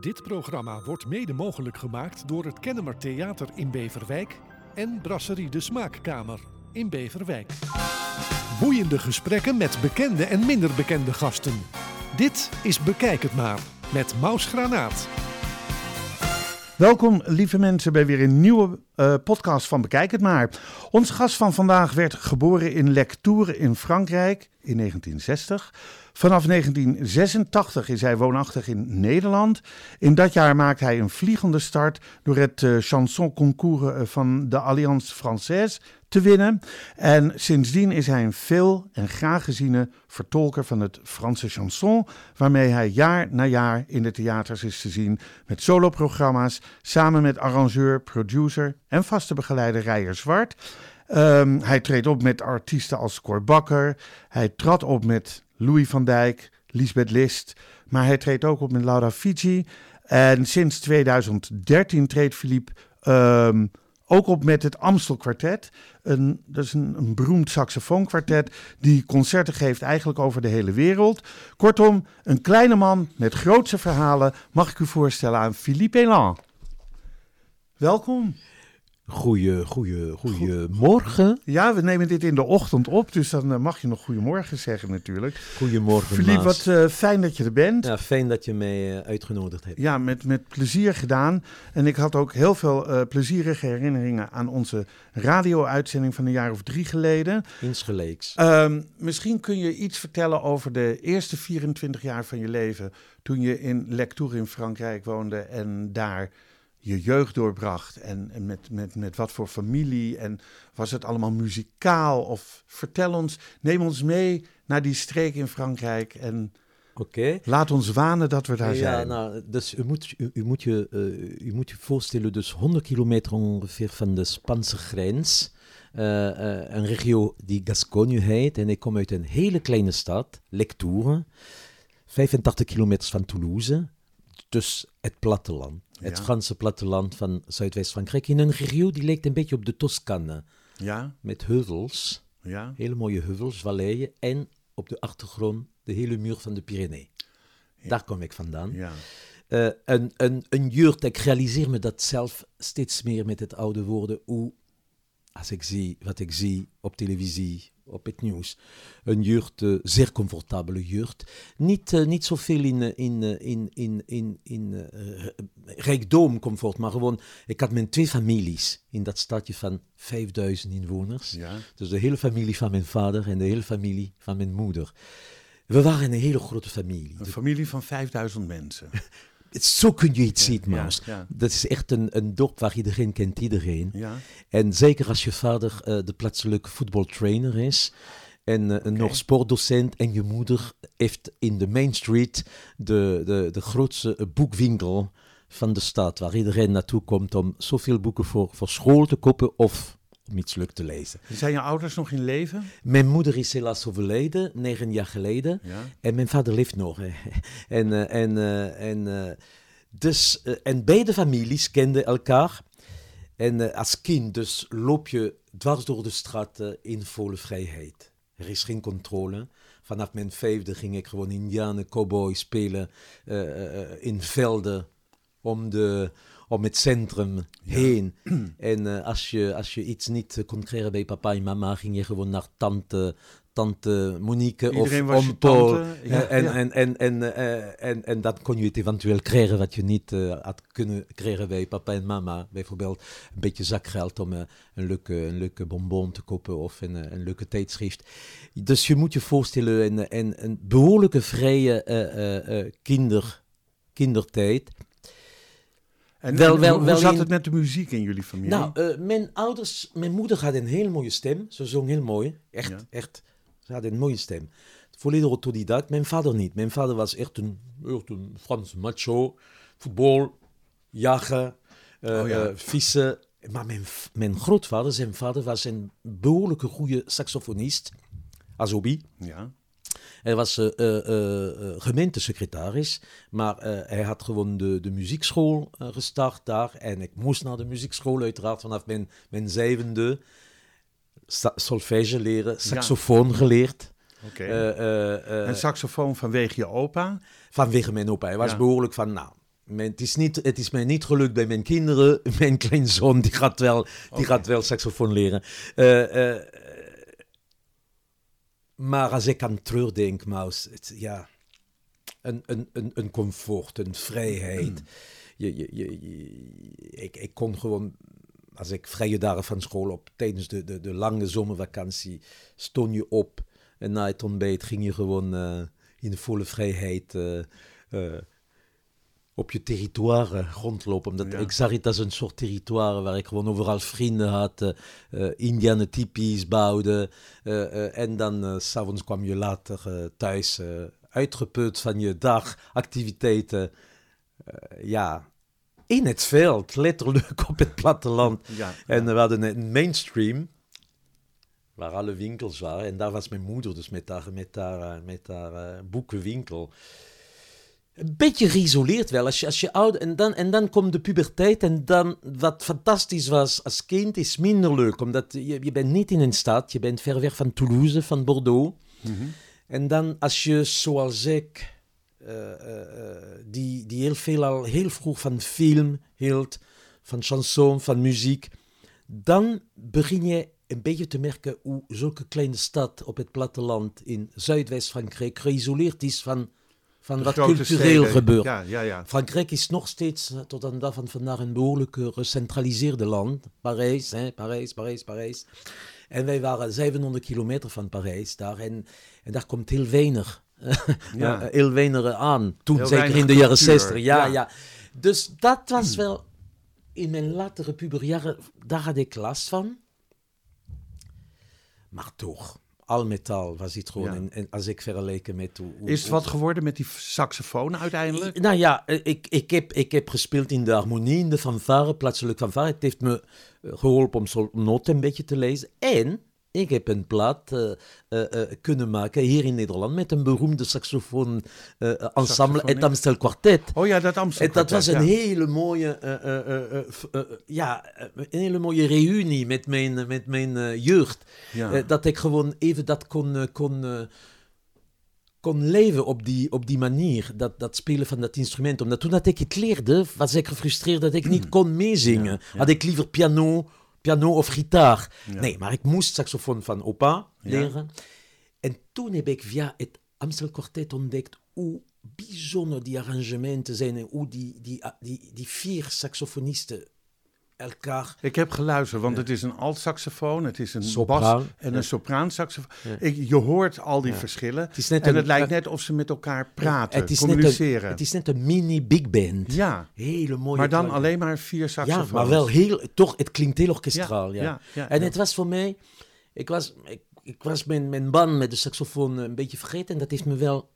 Dit programma wordt mede mogelijk gemaakt door het Kennemer Theater in Beverwijk en Brasserie de Smaakkamer in Beverwijk. Boeiende gesprekken met bekende en minder bekende gasten. Dit is Bekijk het maar met Maus Granaat. Welkom, lieve mensen, bij weer een nieuwe uh, podcast van Bekijk het maar. Onze gast van vandaag werd geboren in Lectoure in Frankrijk in 1960. Vanaf 1986 is hij woonachtig in Nederland. In dat jaar maakt hij een vliegende start door het uh, chanson concours eh, van de Alliance Française te winnen. En sindsdien is hij een veel en graag geziene vertolker van het Franse chanson, waarmee hij jaar na jaar in de theaters is te zien met soloprogramma's, samen met arrangeur, producer en vaste begeleider Rijer Zwart. Um, hij treedt op met artiesten als Cor Bakker. Hij trad op met Louis van Dijk, Lisbeth List. Maar hij treedt ook op met Laura Fiji. En sinds 2013 treedt Philippe um, ook op met het Amstel Quartet. Een, dat is een, een beroemd saxofoonkwartet die concerten geeft eigenlijk over de hele wereld. Kortom, een kleine man met grootse verhalen mag ik u voorstellen aan Philippe Elan. Welkom. Goeie, goeie, goeiemorgen. Ja, we nemen dit in de ochtend op, dus dan uh, mag je nog goedemorgen zeggen natuurlijk. Goedemorgen, Philippe, wat uh, fijn dat je er bent. Ja, fijn dat je mij uh, uitgenodigd hebt. Ja, met, met plezier gedaan. En ik had ook heel veel plezierige herinneringen aan onze radio-uitzending van een jaar of drie geleden. Insgelijks. Um, misschien kun je iets vertellen over de eerste 24 jaar van je leven, toen je in Lectoure in Frankrijk woonde en daar je jeugd doorbracht en, en, met, met, met wat voor familie en was het allemaal muzikaal of vertel ons, neem ons mee naar die streek in Frankrijk en okay. laat ons wanen dat we daar ja, zijn. Nou, dus u moet, u, u moet je, uh, u moet je voorstellen, dus 100 kilometer ongeveer van de Spaanse grens, uh, uh, een regio die Gascogne heet en ik kom uit een hele kleine stad, Lectoure, 85 kilometer van Toulouse, dus het platteland. Het. Franse platteland van Zuidwest-Frankrijk. In een regio die lijkt een beetje op de Toscane. Ja, Met heuvels, ja, hele mooie heuvels, valleien. En op de achtergrond de hele muur van de Pyrenee. Daar kom ik vandaan. ja. Eh, een, een, een jeugd, ik realiseer me dat zelf steeds meer met het oude worden. Hoe, als ik zie wat ik zie op televisie, op het nieuws, een jeugd, uh, zeer comfortabele jeugd. Niet, uh, niet zoveel in, uh, in, in, in, in, in rijkdom, comfort, maar gewoon, ik had mijn twee families in dat stadje van 5000 inwoners. ja. Dus de hele familie van mijn vader en de hele familie van mijn moeder. We waren een hele grote familie. Een familie van 5000 mensen. Zo kun je het zien, Maus. Dat is echt een, een dorp waar iedereen kent iedereen. Ja, En zeker als je vader uh, de plaatselijke voetbaltrainer is en okay. nog sportdocent en je moeder heeft in de Main Street de, de, de grootste boekwinkel van de stad, waar iedereen naartoe komt om zoveel boeken voor, voor school te kopen of leuk te lezen. Zijn je ouders nog in leven? Mijn moeder is helaas overleden, negen jaar geleden. Ja. En mijn vader leeft nog. en, uh, en, uh, en, uh, dus, en beide families kenden elkaar. En als kind dus loop je dwars door de straten in volle vrijheid. Er is geen controle. Vanaf mijn vijfde ging ik gewoon indianen, cowboy spelen in velden om de om het centrum ja. heen. En uh, als, je, als je iets niet uh, kon krijgen bij papa en mama, ging je gewoon naar tante, tante Monique Iedereen of Paul. Tante, ja, en, ja. en, en, en, uh, en, en dan kon je het eventueel krijgen wat je niet had kunnen krijgen bij papa en mama. Bijvoorbeeld een beetje zakgeld om een, leuke, een leuke bonbon te kopen of een, een leuke tijdschrift. Dus je moet je voorstellen, een, een, een behoorlijke vrije kinder, kindertijd. En, wel, en wel, hoe, wel hoe zat in... het met de muziek in jullie familie? Nou, uh, mijn ouders, mijn moeder had een heel mooie stem. Ze zong heel mooi. Echt, ja. echt. Ze had een mooie stem. Volledig autodidact. Mijn vader niet. Mijn vader was echt een, echt een Frans macho. Voetbal, jagen, uh, oh, ja. uh, vissen. Maar mijn, mijn grootvader, zijn vader, was een behoorlijke goede saxofonist. Als hobby. Ja. Hij was uh, uh, uh, gemeentesecretaris, maar hij had gewoon de, de muziekschool gestart daar. En ik moest naar de muziekschool uiteraard vanaf mijn, mijn zevende. Solfège leren, saxofoon ja. geleerd. Okay. en saxofoon vanwege je opa? Vanwege mijn opa. Hij was ja. behoorlijk van, nou, mijn, het, is niet, het is mij niet gelukt bij mijn kinderen. Mijn kleinzoon die gaat wel, die gaat wel saxofoon leren. Eh, eh, maar als ik aan terugdenk, Maus, het, ja, een, een, een, een comfort, een vrijheid. Je, je, je, je- ik, ik kon gewoon, als ik vrije dagen van school op, tijdens de, de, de lange zomervakantie, stond je op. En na het ontbijt ging je gewoon eh, in volle vrijheid eh, eh, op je territoire rondlopen. Omdat Ja. ik zag het als een soort territoire waar ik gewoon overal vrienden had, eh, Indianen typisch bouwde. eh, en dan s s'avonds kwam je later thuis uitgeput van je dagactiviteiten. Ja, in het veld, letterlijk op het platteland. Ja, En we hadden een mainstream, waar alle winkels waren. En daar was mijn moeder dus met haar, met haar, met haar boekenwinkel. Een beetje geïsoleerd wel, als je, als je oud... En dan, en dan komt de puberteit en dan, wat fantastisch was als kind, is minder leuk. Omdat je, je bent niet in een stad, je bent ver weg van Toulouse, van Bordeaux. En dan als je, zoals ik, eh, eh, eh, die, die heel veel al heel vroeg van film hield, van chanson, van muziek, dan begin je een beetje te merken hoe zulke kleine stad op het platteland in Zuidwest-Frankrijk geïsoleerd is van, van wat cultureel steden. gebeurt. Ja, ja, ja. Frankrijk is nog steeds eh, tot aan de dag van vandaag een behoorlijk eh, gecentraliseerde land. Parijs, hè, Parijs, Parijs, Parijs. En wij waren 700 kilometer van Parijs daar. En, en daar komt heel weinig, Ja. eh, heel weinig aan. Toen, Heel zeker in de jaren cultuur, 60. Ja, ja. ja. Dus dat was wel... In mijn latere puberjaren, daar had ik last van. Maar toch, al met al was het gewoon... Ja. En, en als ik vergeleken met hoe... hoe- Is het wat geworden met die saxofoon uiteindelijk? nou ja, eh, ik, ik, heb, ik heb gespeeld in de harmonie, in de fanfare, plaatselijk fanfare. Het heeft me eh, geholpen om zo'n noten een beetje te lezen. En ik heb een plaat eh, eh, eh, kunnen maken hier in Nederland met een beroemde saxofoon ensemble, het. Amstel Quartet. Oh ja, dat. En dat was een ja. hele mooie, ja, een hele mooie reunie met mijn, met mijn jeugd. Ja. Dat ik gewoon even dat kon, kon, kon leven op die, op die manier. Dat, dat spelen van dat instrument. Omdat toen dat ik het leerde, was ik gefrustreerd dat ik niet kon meezingen. Ja. Had ik liever piano, piano of gitaar. Ja. Nee, maar ik moest saxofoon van opa Ja. leren. En toen heb ik via het Amstel Quartet ontdekt hoe bijzonder die arrangementen zijn en hoe die, die, die, die vier saxofonisten elkaar Ik heb geluisterd, want het is een alt-saxofoon, het is een Sopraan, bas en ja. een sopraansaxofoon. Ja. Ik, je hoort al die verschillen. Het is net en een- het lijkt eh, net of ze met elkaar praten, het is, net een, communiceren. het is net een mini big band. Ja, Hele mooie maar dan alleen maar vier saxofoons. Ja, maar wel heel, toch, het klinkt heel orkestraal. Ja, ja, ja, en ja. het was voor mij, ik was, ik, ik was mijn, mijn band met de saxofoon een beetje vergeten en dat heeft me wel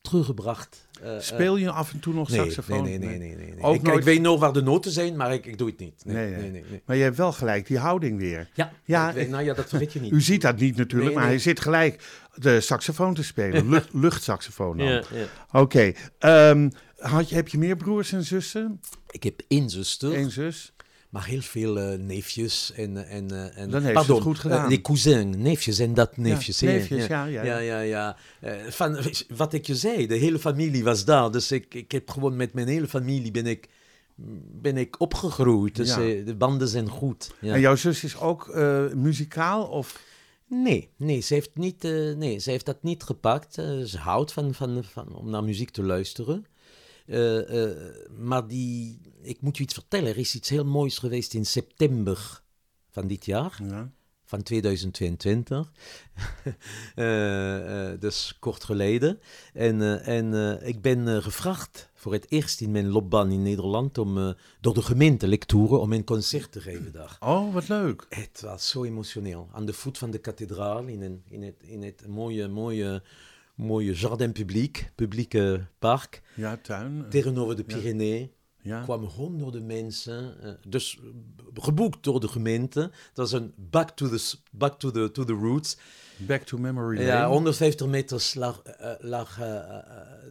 teruggebracht. Eh, eh, Speel je af en toe nog nee, saxofoon? Nee, nee, nee. nee, nee. Ook Ik, nooit- ik weet nog waar de noten zijn, maar ik, ik doe het niet. Nee, Nee, Maar je hebt wel gelijk die houding weer. Ja, Ja, ik nou ja, dat vergeet je niet. U ziet dat niet natuurlijk, maar hij zit gelijk de saxofoon te spelen. Lucht, luchtsaxofoon dan. ja, ja. Oké. ehm, heb je meer broers en zussen? Ik heb één zuster, Eén zus? Maar heel veel eh, neefjes en... eh, en, eh, en Dan heeft ze het goed gedaan. nee, cousin, neefjes en dat neefjes. Ja, neefjes, ja, ja, ja, ja. ja, ja. Van, wat ik je zei, de hele familie was daar. Dus ik, ik heb gewoon met mijn hele familie ben ik, ben ik opgegroeid. Dus Ja. de banden zijn goed. Ja. En jouw zus is ook muzikaal? Of? Nee, nee, ze heeft, niet, nee, ze heeft dat niet gepakt. Ze houdt van, van, van, om naar muziek te luisteren. Eh, eh, maar die, ik moet je iets vertellen. Er is iets heel moois geweest in september van dit jaar, Ja. van 2022. Eh, dus kort geleden. En, en ik ben gevraagd voor het eerst in mijn loopbaan in Nederland om door de gemeente lectoren om een concert te geven daar. Oh, wat leuk. Het was zo emotioneel. Aan de voet van de kathedraal, in, een, in, het, in het mooie, mooie, mooie jardin publiek, publieke park, Ja, tuin. tegenover de Pyrenee, ja. kwamen honderden mensen, eh, dus geboekt door de gemeente. Dat was een back to the, back to the, to the roots. Back to memory Ja, lane. 150 meter lag, eh, lag eh,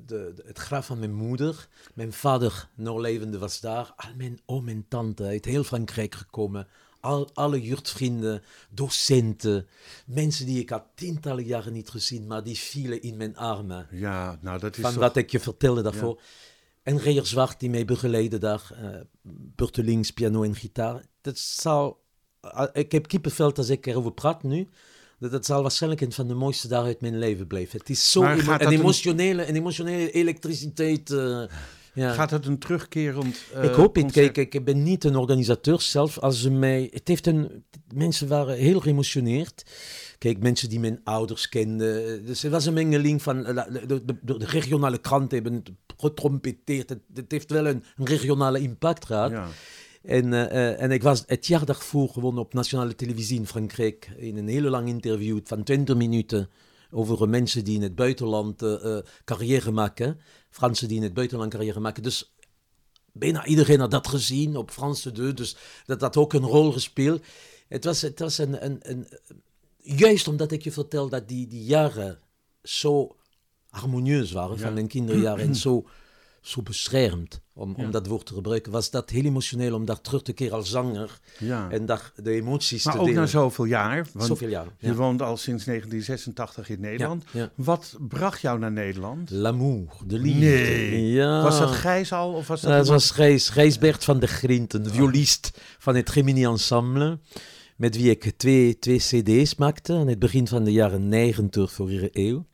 de, de- het graf van mijn moeder. Mijn vader, nog levende, was daar. Al mijn oom en tante uit heel Frankrijk gekomen. Al, alle juurtvrienden, docenten, mensen die ik had tientallen jaren niet gezien, maar die vielen in mijn armen. Ja, nou dat is Van toch- wat ik je vertelde daarvoor. en Reer Zwart die mij begeleidde daar. Uh, piano en gitaar. Dat zal... Uh, ik heb kippenvel als ik erover praat nu. Dat, dat zal waarschijnlijk een van de mooiste dagen uit mijn leven blijven. Het is zo emo een, emotionele, een emotionele elektriciteit... Uh, ja. Gaat het een terugkerend uh, Ik hoop het. Kijk, ik ben niet een organisateur zelf. Als ze mij... Het heeft een... Mensen waren heel geëmotioneerd. Kijk, mensen die mijn ouders kenden. Dus het was een mengeling van... De, de, de, de regionale kranten hebben getrompeteerd. Het, het, heeft wel een, een regionale impact gehad. Ja. En, uh, en ik was het jaar daarvoor gewoon op nationale televisie in Frankrijk in een hele lang interview van 20 minuten over mensen die in het buitenland uh, carrière maken. Fransen die in het buitenland carrière maken. Dus bijna iedereen had dat gezien op Franse 2, dus dat had ook een rol gespeeld. Het was, het was een, een, een, juist omdat ik je vertel dat die, die jaren zo harmonieus waren van mijn kinderjaren en zo zo beschermd, om, om dat woord te gebruiken, was dat heel emotioneel om daar terug te keren als zanger ja. en daar de emoties maar te ook delen. na zoveel jaar. Want zoveel jaar. Ja. Je woont al sinds 1986 in Nederland. Wat bracht jou naar Nederland? L'amour, de liefde. Nee. Ja. Was dat Gijs al? Of was dat het was Gijs, Gijs Bert van der Grinten, de violist van het Gemini Ensemble met wie ik twee, twee cd's maakte aan het begin van de jaren 90 vorige eeuw.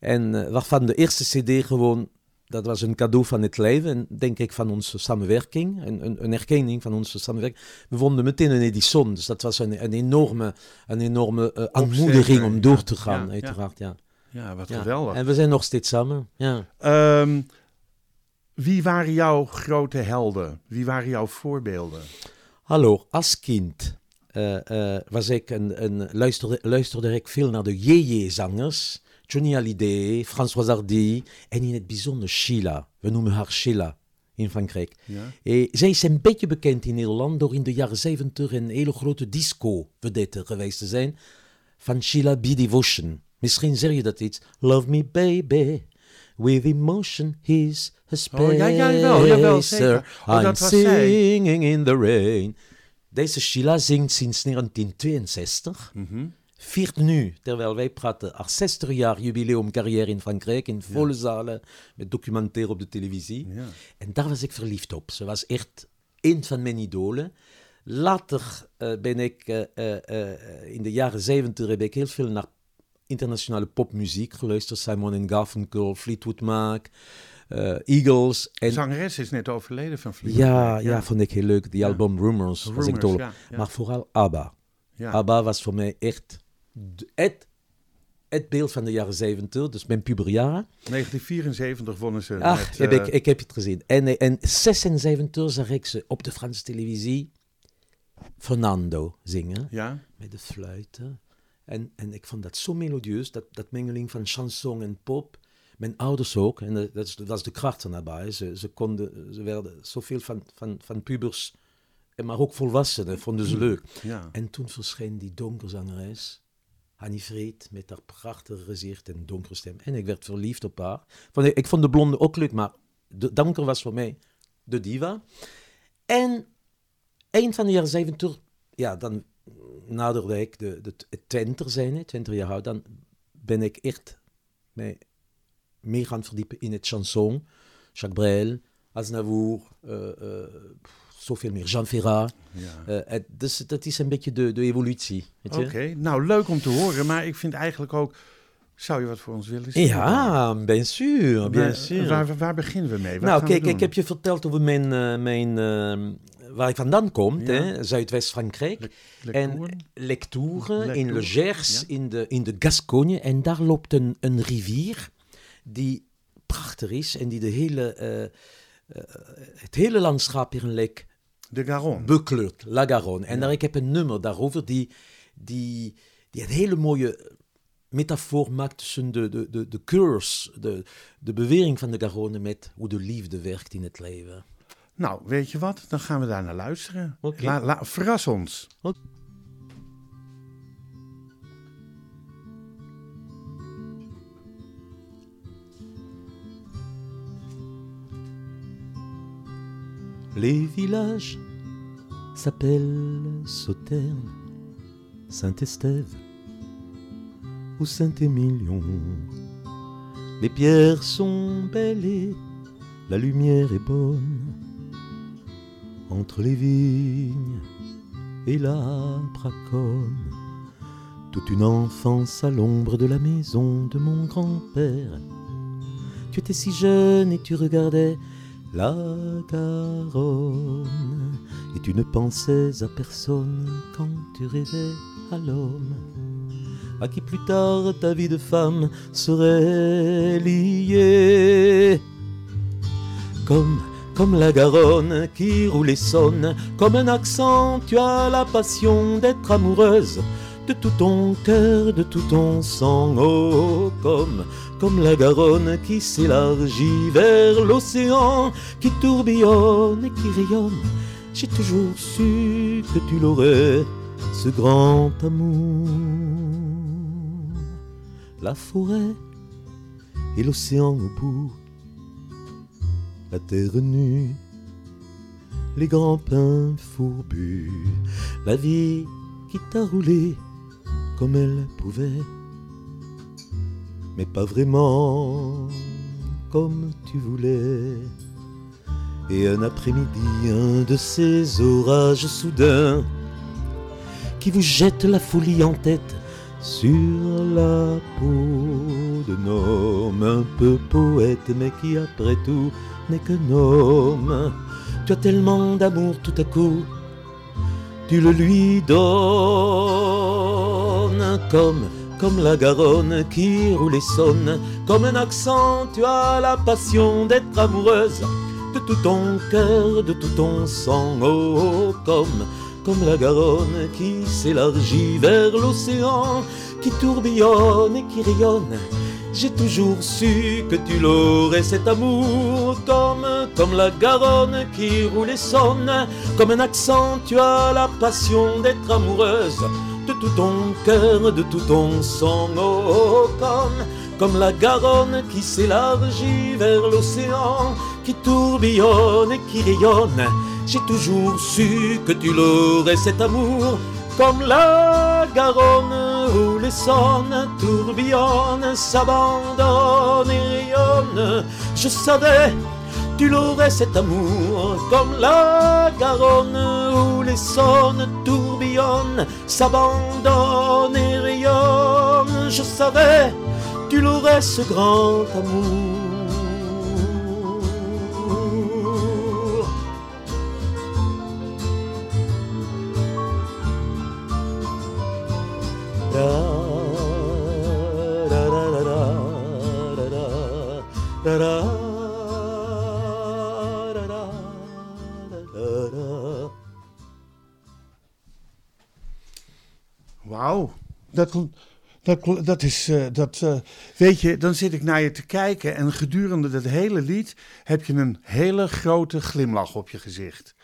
En uh, waarvan de eerste cd gewoon dat was een cadeau van het leven, denk ik, van onze samenwerking. Een, een, een erkenning van onze samenwerking. We vonden meteen een Edison, dus dat was een, een enorme, een enorme uh, aanmoediging om door te gaan, ja, uiteraard. Ja. ja, wat geweldig. En we zijn nog steeds samen, ja. Um, wie waren jouw grote helden? Wie waren jouw voorbeelden? Hallo, als kind uh, uh, was ik een, een, luisterde, luisterde ik veel naar de JJ-zangers. Johnny Hallyday, François Hardy en in het bijzonder Sheila. We noemen haar Sheila in Frankrijk. Ja. E, zij is een beetje bekend in Nederland door in de jaren 70 een hele grote disco-vedette geweest te zijn van Sheila B. Devotion. Misschien zeg je dat iets. Love me baby, with emotion he's a spacer. Oh, ja, ja, jawel, jawel, zeker. Oh, I'm singing in the rain. Deze Sheila zingt sinds 1962. Mm -hmm viert nu, terwijl wij praten, haar 60 jaar jubileumcarrière in Frankrijk, in volle zalen, met documentaire op de televisie. Ja. En daar was ik verliefd op. Ze was echt een van mijn idolen. Later uh, ben ik, uh, uh, in de jaren 70 heb ik heel veel naar internationale popmuziek geluisterd. Simon Garfunkel, Fleetwood Mac, Eagles. En... De zangeres is net overleden van Fleetwood ja, Mac. Ja, ja, vond ik heel leuk. Die album Rumors, Rumors was ik dol. Ja, maar vooral ABBA. ABBA was voor mij echt het, het beeld van de jaren 70, dus mijn puberjaren. 1974 wonnen ze. Ach, heb ik, eh, ik heb het gezien. En in 76 zag ik ze op de Franse televisie Fernando zingen. Ja. Met de fluiten. En, en ik vond dat zo melodieus, dat, dat mengeling van chanson en pop. Mijn ouders ook, en dat, dat was de kracht nabij. Ze, ze, konden, ze werden zoveel van, van, van pubers, maar ook volwassenen, vonden ze leuk. Ja. En toen verscheen die donkerzangeres Hanny Vreed met haar prachtige gezicht en donkere stem. En ik werd verliefd op haar. Ik vond de blonde ook leuk, maar de donker was voor mij de diva. En eind van de jaren 70, ja, dan naderde ik de, de, twintig zijn, twintig jaar oud, dan ben ik echt mij meer gaan verdiepen in het chanson. Jacques Brel, Aznavour, uh, uh, zoveel meer. Jean Ferrat. Ja. Uh, dus dat is een beetje de, de evolutie. Oké, nou leuk om te horen, maar ik vind eigenlijk ook. Zou je wat voor ons willen zeggen? Ja, bien sûr, bien sûr. Waar, waar, beginnen we mee? nou, kijk, ik heb je verteld over mijn, uh, mijn uh, waar ik vandaan kom, ja. Zuidwest-Frankrijk. Le en lectoure in Le Gers, ja. in, de, in de Gascogne. En daar loopt een, een rivier die prachtig is en die de hele, uh, het hele landschap hier een lek de Garonne. Bekleurd, La Garonne. En daar, ik heb een nummer daarover die, die, die een hele mooie metafoor maakt tussen de, de, de, de curse, de, de bewering van de Garonne met hoe de liefde werkt in het leven. Nou, weet je wat? Dan gaan we daar naar luisteren. Okay. La, la, verras ons. Les villages s'appellent Sauterne, Saint-Estève ou Saint-Émilion. Les pierres sont belles et la lumière est bonne entre les vignes et la braconne. Toute une enfance à l'ombre de la maison de mon grand-père. Tu étais si jeune et tu regardais la Garonne. Et tu ne pensais à personne quand tu rêvais à l'homme. À qui plus tard ta vie de femme serait liée. Comme comme la Garonne qui roule et sonne, comme un accent, tu as la passion d'être amoureuse de tout ton cœur, de tout ton sang, oh, comme, comme la Garonne qui s'élargit vers l'océan, qui tourbillonne et qui rayonne. J'ai toujours su que tu l'aurais, ce grand amour. La forêt et l'océan au bout la terre nue, les grands pins fourbus, la vie qui t'a roulé comme elle pouvait, mais pas vraiment comme tu voulais. Et un après-midi, un de ces orages soudains qui vous jettent la folie en tête sur la peau d'un homme un peu poète, mais qui après tout n'est qu'un homme. Tu as tellement d'amour tout à coup, tu le lui donnes comme, comme la Garonne qui roule et sonne, comme un accent, tu as la passion d'être amoureuse de tout ton cœur, de tout ton sang, oh, comme, comme la Garonne qui s'élargit vers l'océan, qui tourbillonne et qui rayonne. J'ai toujours su que tu l'aurais cet amour comme, comme la Garonne qui roule et sonne, comme un accent, tu as la passion d'être amoureuse de tout ton cœur, de tout ton sang, oh, comme, comme la Garonne qui s'élargit vers l'océan, qui tourbillonne et qui rayonne. J'ai toujours su que tu l'aurais cet amour comme la Garonne où les sonnes tourbillonnent, s'abandonnent et rayonnent. Je savais, tu l'aurais cet amour, comme la Garonne où les sonnes tourbillonnent, s'abandonnent et rayonnent. Je savais, tu l'aurais ce grand amour. Dat, dat, dat is, uh, dat, uh, weet je, dan zit ik naar je te kijken en gedurende dat hele lied heb je een hele grote glimlach op je gezicht.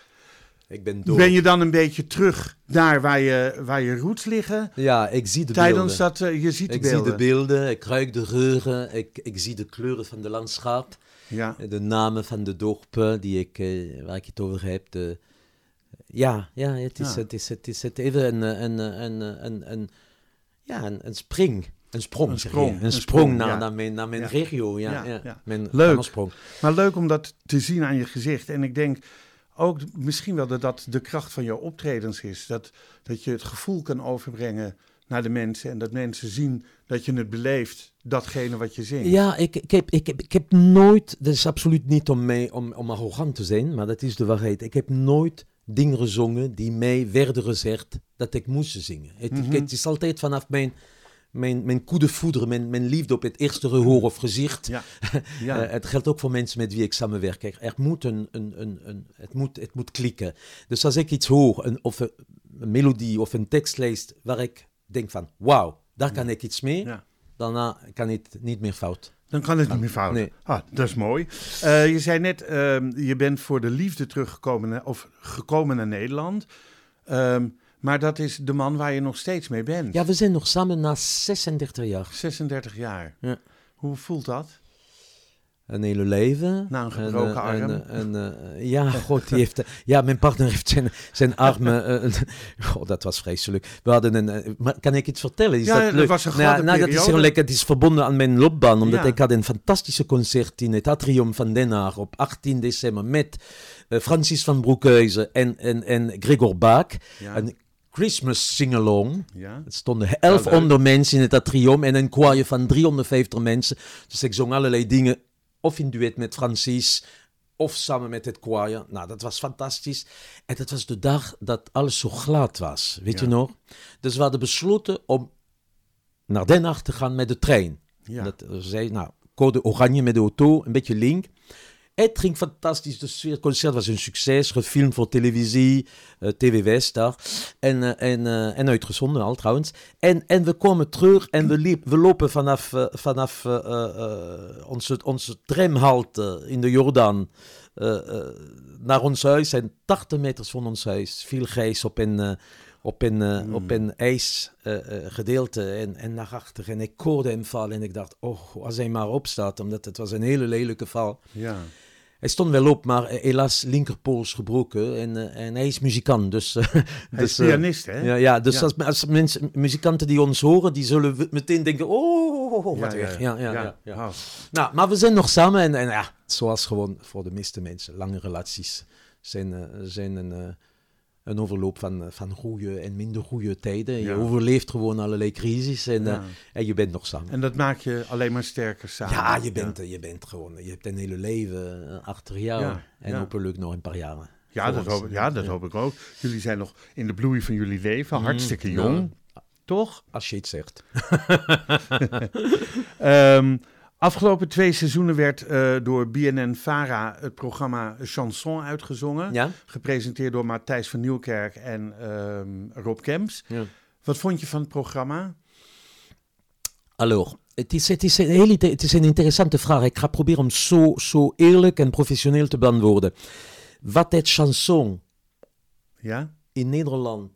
Ik ben, door. ben je dan een beetje terug daar waar je, waar je roots liggen? Ja, ik zie de Tijdens beelden. dat, uh, je ziet de ik beelden. zie de beelden, ik ruik de geuren, ik, ik zie de kleuren van de landschap. Ja. De namen van de dorpen die ik, waar ik het over heb. De, ja, ja, het is, Ja. Het is, het is het even een, een, een, een, een, een, ja, een, een spring. Een sprong, Een sprong, een Een sprong, sprong, naar, ja. naar mijn, naar mijn Ja. regio. Ja, Ja. Mijn Leuk. sprong. Maar leuk om dat te zien aan je gezicht. En ik denk ook misschien wel dat dat de kracht van jouw optredens is. Dat, dat je het gevoel kan overbrengen naar de mensen. En dat mensen zien dat je het beleeft, datgene wat je zingt. Ja, ik, ik, heb, ik, heb, ik heb nooit, dat is absoluut niet om, mij, om, om arrogant te zijn, maar dat is de waarheid. Ik heb nooit dingen gezongen die mij werden gezegd dat ik moest zingen. Het, Mhm. het is altijd vanaf mijn, mijn, mijn coup de foudre, mijn, mijn liefde op het eerste gehoor of gezicht. Ja. Ja. Eh, het geldt ook voor mensen met wie ik samenwerk. Er, er moet een, een, een, een, het, moet, het moet klikken. Dus als ik iets hoor, een, of een, een melodie of een tekst lees waar ik denk van, wauw, daar kan ik iets mee, Ja. daarna kan het niet meer fout. Dan kan het niet meer fout. nee. Ah, dat is mooi. Eh, je zei net, ehm, je bent voor de liefde teruggekomen naar- of gekomen naar Nederland. Ehm, maar dat is de man waar je nog steeds mee bent. Ja, we zijn nog samen na 36 jaar. 36 jaar. Ja. Hoe voelt dat? Een hele leven. Na een gebroken En, eh, arm. en, en, eh, ja, god, die heeft... ja, mijn partner heeft zijn, zijn armen... eh, god, dat was vreselijk. We hadden een... eh, maar kan ik iets vertellen? Is Ja, dat leuk? was een Nou ja, nou, dat is heel lekker. Het is verbonden aan mijn loopbaan, omdat Ja. ik had een fantastische concert in het atrium van Den Haag op 18 december met eh, Francis van Broekhuizen en, en, en Gregor Baak. Ja. Een Christmas sing-along. Ja. Het stonden 1100 mensen in het atrium en een choir van 350 mensen. Dus ik zong allerlei dingen, of in duet met Francis, of samen met het choir. Nou, dat was fantastisch. En dat was de dag dat alles zo glad was, weet Ja. je nog? Dus we hadden besloten om naar Den Haag te gaan met de trein. Ja. Dat eh, zei, nou, code oranje met de auto, een beetje link. Het ging fantastisch, het concert was een succes, gefilmd voor televisie, eh, TV West daar. En, eh, en, eh, en uitgezonden al trouwens. En, en we komen terug en we, liep, we lopen vanaf, vanaf onze, onze tramhalte in de Jordaan naar ons huis. En 80 meters van ons huis viel grijs op een, op een, op een ijsgedeelte en, en naar achter. En ik hoorde hem vallen en ik dacht, oh, als hij maar opstaat, omdat het was een hele lelijke val. Ja. Hij stond wel op, maar helaas linkerpols gebroken en, eh, en hij is muzikant. Dus, eh, Hij dus, is eh, pianist, hè? ja, ja, dus Ja. Als, als mensen, muzikanten die ons horen, die zullen meteen denken, oh, wat ja, erg. Ja, ja, ja. Oh. Nou, maar we zijn nog samen en, en ja, zoals gewoon voor de meeste mensen, lange relaties zijn, zijn een, een overloop van, eh, van goede en minder goede tijden. Je Ja. overleeft gewoon allerlei crisis en, eh, Ja. en je bent nog samen. En dat maakt je alleen maar sterker samen. Ja, je bent, eh, je bent gewoon, je hebt een hele leven achter jou. Ja, en ja. hopelijk nog een paar jaren. Ja, dat, hoop, ja, dat hoop ik ook. Jullie zijn nog in de bloei van jullie leven, hartstikke ja. jong. Toch? Als je iets zegt. Ehm, afgelopen twee seizoenen werd eh, door BNN-Vara het programma Chanson uitgezongen. Ja? Gepresenteerd door Matthijs van Nieuwkerk en ehm, Rob Kemps. ja. Wat vond je van het programma? Alors, het is, het, is een hele, het is een interessante vraag. Ik ga proberen om zo, zo eerlijk en professioneel te beantwoorden. Wat het chanson Ja? in Nederland,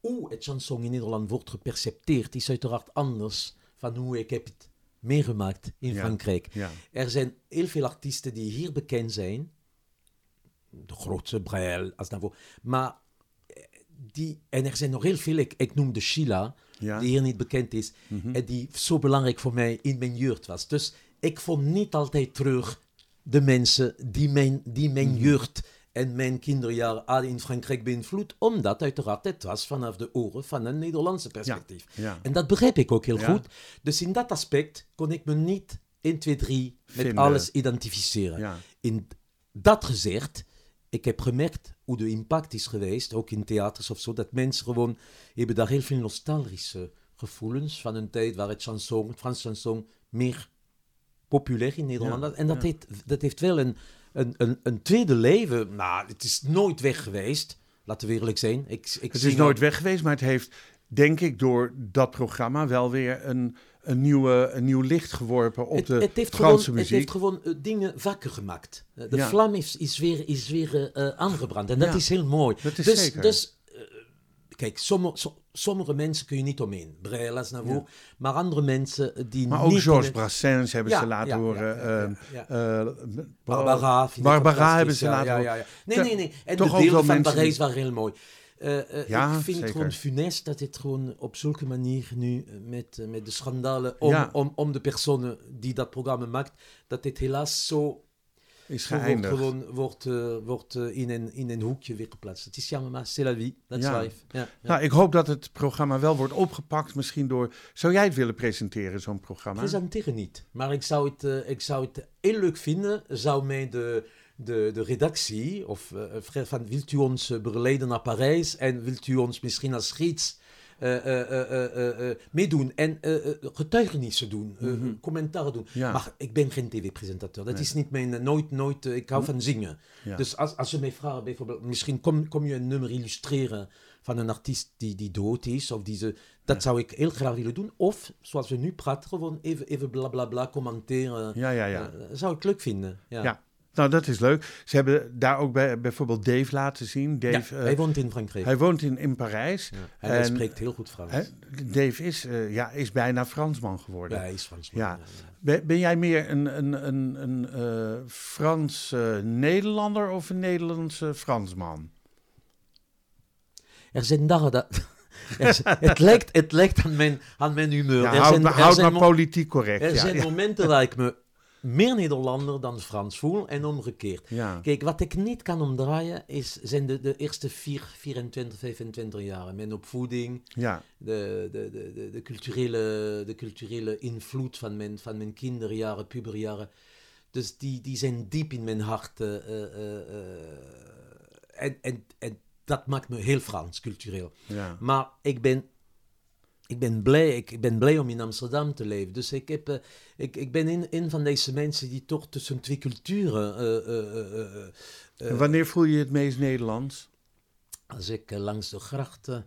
hoe het chanson in Nederland wordt gepercepteerd, is uiteraard anders van hoe ik heb het meegemaakt in Ja. Frankrijk. Ja. Er zijn heel veel artiesten die hier bekend zijn. De grootste, Brel, Aznavour. Maar eh, die, en er zijn nog heel veel, ik, ik noem de Sheila, Ja. die hier niet bekend is. En die zo belangrijk voor mij in mijn jeugd was. Dus ik vond niet altijd terug de mensen die mijn, die mijn jeugd en mijn kinderjaren hadden in Frankrijk beïnvloed. Omdat uiteraard het was vanaf de oren van een Nederlandse perspectief. ja. En dat begreep ik ook heel Ja. goed. Dus in dat aspect kon ik me niet 1, 2, 3 met Vinden. alles identificeren. In dat gezegd, ik heb gemerkt hoe de impact is geweest, ook in theaters of zo, dat mensen gewoon hebben daar heel veel nostalgische gevoelens van een tijd waar het chanson, het Frans chanson, meer populair in Nederland was. En dat, heeft, dat heeft wel een, een, een, een tweede leven. Nou, het is nooit weg geweest. Laten we eerlijk zijn. Ik, ik Het is nooit weg geweest, maar het heeft, denk ik, door dat programma wel weer een, een, nieuwe, een nieuw licht geworpen op het, de het heeft Franse gewoon, muziek. Het heeft gewoon eh, dingen wakker gemaakt. De Ja. vlam is, is weer, is weer eh, aangebrand. En dat Ja. is heel mooi. Dat is dus, zeker. Dus, kijk, sommige, so- sommige mensen kun je niet omheen. Brel, Aznavour. Maar andere mensen eh, die maar niet... ook Georges Brassens hebben Ja, ze laten ja, horen. Barbara. Barbara hebben ze laten horen. Nee, nee, nee. En toch de beelden van Parijs die- waren heel mooi. Ja, ik vind zeker. het gewoon funest dat het gewoon op zulke manier nu met, met de schandalen om, om, om de personen die dat programma maakt, dat dit helaas zo is zo wordt, geëindigd. gewoon wordt, eh, wordt eh, in, een, in een hoekje weer geplaatst. Het is jammer, maar c'est la vie. That's Ja. life. Ja, ja. Nou, ik hoop dat het programma wel wordt opgepakt, misschien door... Zou jij het willen presenteren, zo'n programma? Presenteren niet. Maar ik zou het, eh, ik zou het heel leuk vinden. Zou mij de, de, de redactie, of van, wilt u ons begeleiden naar Parijs en wilt u ons misschien als gids eh, eh, eh, meedoen en getuigenissen doen, eh, commentaar doen. Mhm. Ja. Maar ik ben geen tv-presentator. Dat is niet mijn, nooit, nooit, ik hou van zingen. Ja. Dus als, als je mij vraagt, bijvoorbeeld, misschien kom, kom je een nummer illustreren van een artiest die, die dood is, of die ze, dat zou ik heel graag willen doen. Of, zoals we nu praten, gewoon even, even bla bla bla commenteren. Ja, ja, ja. Zou ik leuk vinden. Ja. Ja. Nou, dat is leuk. Ze hebben daar ook bij, bijvoorbeeld Dave laten zien. Dave, ja, eh, hij woont in Frankrijk. hij woont in, in Parijs. Ja, en hij spreekt heel goed Frans. Hè, Dave is, eh, ja, is bijna Fransman geworden. Ja, hij is Frans. Ja. Ben, ben jij meer een, een, een, een eh, Frans-Nederlander of een Nederlandse Fransman? Er zijn dagen dat... er het, lijkt, het lijkt aan mijn, aan mijn humeur. Ja, er zijn, maar- er houd zijn maar politiek correct. Er ja, zijn momenten dat ik me meer Nederlander dan Frans voel en omgekeerd. Ja. Kijk, wat ik niet kan omdraaien is, zijn de, de eerste vier, 24, 25 jaren. Mijn opvoeding, Ja, de, de, de, de, culturele, de culturele invloed van mijn, van mijn kinderjaren, puberjaren. Dus die, die zijn diep in mijn hart. eh, eh, eh, en, en, en dat maakt me heel Frans, cultureel. ja. Maar ik ben, ik ben, blij, ik, ik ben blij om in Amsterdam te leven. Dus ik, heb, eh, ik, ik ben een, een van deze mensen die toch tussen twee culturen. eh, eh, wanneer voel je je het meest Nederlands? als ik langs de grachten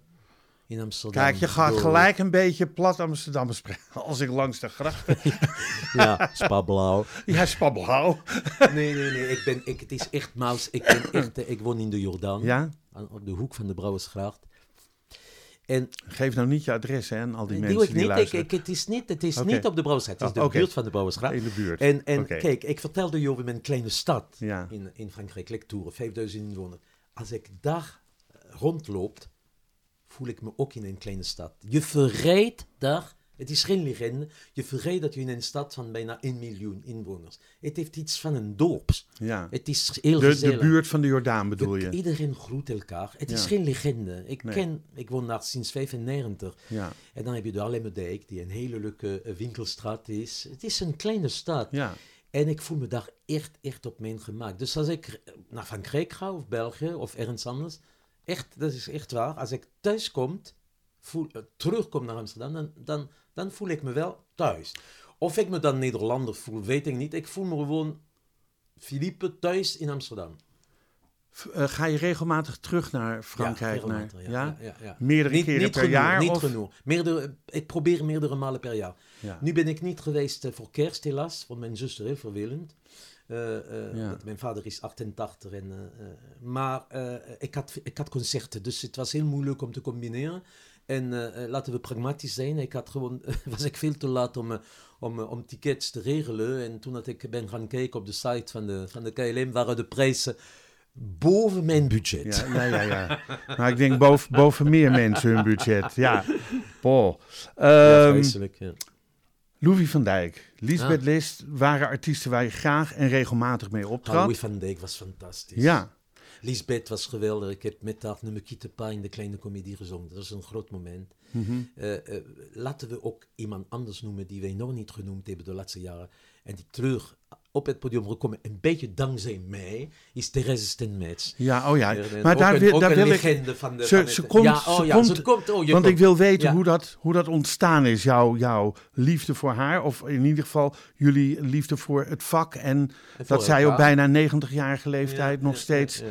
in Amsterdam. Kijk, je gaat door- gelijk een beetje plat Amsterdam spreken. Als ik langs de gracht... Ja, Spablauw. ja, spabbelhauw. Nee, nee, nee. Ik ben, ik, het is echt maus. Ik, ben echt, ik woon in de Jordaan. Ja? aan- Op de hoek van de Brouwersgracht. En Geef nou niet je adres, hè, aan al die mensen ik die niet. Ik, luisteren. ik, het is niet. Het is niet op de Brouwersgracht. Het is Oh, de buurt van de Brouwersgracht. In de buurt. En, en kijk, ik vertelde je over mijn kleine stad Ja. in, in Frankrijk, Lectoure, 5000 inwoners. Als ik daar eh, rondloop, voel ik me ook in een kleine stad. Je verrijdt daar, het is geen legende, je verrijdt dat je in een stad van bijna 1 miljoen inwoners. Het heeft iets van een dorp. Ja. Het is heel De, de gezellig. buurt van de Jordaan bedoel je? Iedereen groet elkaar. Het is geen legende. Ik, Nee. ken, ik woon daar sinds 95. Ja. En dan heb je de Alemmerdijk, die een hele leuke eh, winkelstraat is. Het is een kleine stad. Ja. En ik voel me daar echt, echt op mijn gemak. Dus als ik naar Frankrijk ga, of België, of ergens anders, echt, dat is echt waar. Als ik thuis kom, voel, eh, terugkom naar Amsterdam, dan, dan, dan voel ik me wel thuis. Of ik me dan Nederlander voel, weet ik niet. Ik voel me gewoon Philippe thuis in Amsterdam. Eh, ga je regelmatig terug naar Frankrijk? Ja, naar, ja? ja, ja, ja. Meerdere keren per genoeg, jaar? Niet of? genoeg. Meerdere, ik probeer meerdere malen per jaar. Ja. Nu ben ik niet geweest eh, voor kerst, helaas. Vond mijn zuster heel vervelend. Eh, eh, mijn vader is 88. En, eh, eh, maar eh, ik, had, ik had concerten, dus het was heel moeilijk om te combineren. En eh, eh, laten we pragmatisch zijn. Ik had gewoon, was ik veel te laat om, eh, om, om tickets te regelen. En toen dat ik ben gaan kijken op de site van de, van de KLM, waren de prijzen boven mijn budget. Ja, ja, ja, ja. Maar ik denk boven, boven meer mensen hun budget. Ja. Boah. Ja, Ehm, vreselijk, ja. Louis van Dijk, Lisbeth Ah. List waren artiesten waar je graag en regelmatig mee optrad. Louis van Dijk was fantastisch. Ja, Lisbeth was geweldig. Ik heb met haar Ne me quitte pas in de kleine comedie gezongen. Dat is een groot moment. Mhm. Eh, eh, laten we ook iemand anders noemen die wij nog niet genoemd hebben de laatste jaren. En die terug op het podium gekomen, een beetje dankzij mij, is Therese Stenmetz. ja, oh ja. Eh, Maar daar een, wil, daar wil ik... legende van de... Ze, van ze het- komt, ja, ze oh, ja, komt, ze komt. Oh, je want ik wil weten Ja. hoe, dat, hoe dat ontstaan is. Jouw, jouw liefde voor haar, of in ieder geval jullie liefde voor het vak. En En dat zij op bijna 90-jarige leeftijd nog steeds...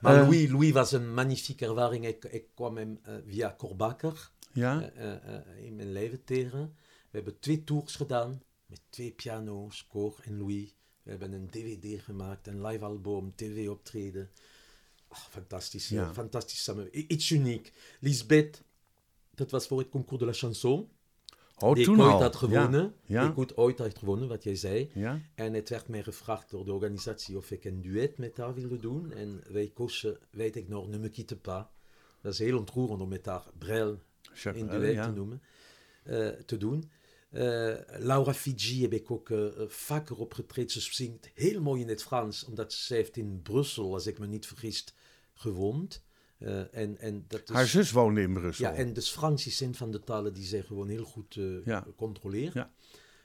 Maar Eh, Louis, Louis was een magnifieke ervaring. Ik, ik kwam hem eh, via Korbakker. Ja, eh, in mijn leven tegen. We hebben twee tours gedaan met twee piano's, Cor en Louis. We hebben een DVD gemaakt, een live album, tv-optreden. Ah, fantastisch, Ja. fantastisch samen. Iets uniek. Lisbeth, dat was voor het concours de la chanson. Oh, die toen ik ooit al. had gewonnen. Ja, ja. Die ik ooit- ooit had gewonnen, wat jij zei. ja. En het werd mij gevraagd door de organisatie of ik een duet met haar wilde doen. En wij kozen, weet ik nog, Ne me quitte pas. Dat is heel ontroerend om met haar Brel in duet te, noemen, eh, te doen. Eh, Laura Fiji heb ik ook eh, vaker opgetreden. Ze zingt heel mooi in het Frans, omdat ze heeft in Brussel, als ik me niet vergis, gewoond. Eh, en, en dat is, Haar zus woonde in Brussel. ja, en dus Frans is een van de talen die zij gewoon heel goed eh Ja. controleert. Ja.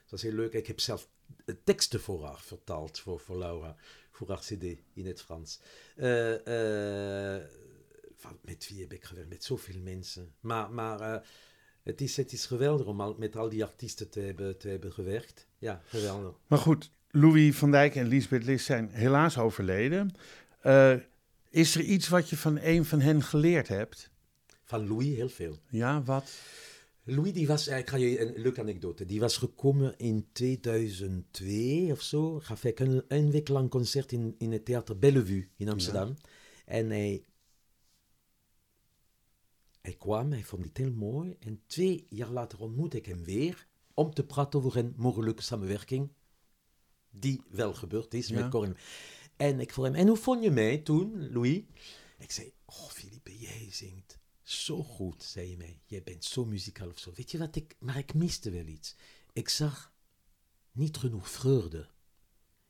Dat is heel leuk. Ik heb zelf eh, teksten voor haar vertaald, voor, voor Laura, voor haar cd in het Frans. Met wie heb ik gewerkt? Met zoveel mensen. Maar, maar het, is, het is geweldig om al, met al die artiesten te hebben, te hebben gewerkt. Ja, geweldig. Maar goed, Louis van Dijk en Lisbeth List zijn helaas overleden. Is er iets wat je van een van hen geleerd hebt? Van Louis heel veel. Ja, wat? Louis, die was, ik ga je een leuke anekdote. Die was gekomen in 2002 of zo. Gaf ik een, een week lang concert in, in het theater Bellevue in Amsterdam. En hij, hij kwam, hij vond het heel mooi. En twee jaar later ontmoette ik hem weer om te praten over een mogelijke samenwerking. Die wel gebeurd is Ja. met Corin. En ik vroeg hem, en hoe vond je mij toen, Louis? Ik zei, oh Philippe, jij zingt zo goed, zei hij mij. Jij bent zo muzikaal of zo. Weet je wat ik, maar ik miste wel iets. Ik zag niet genoeg vreugde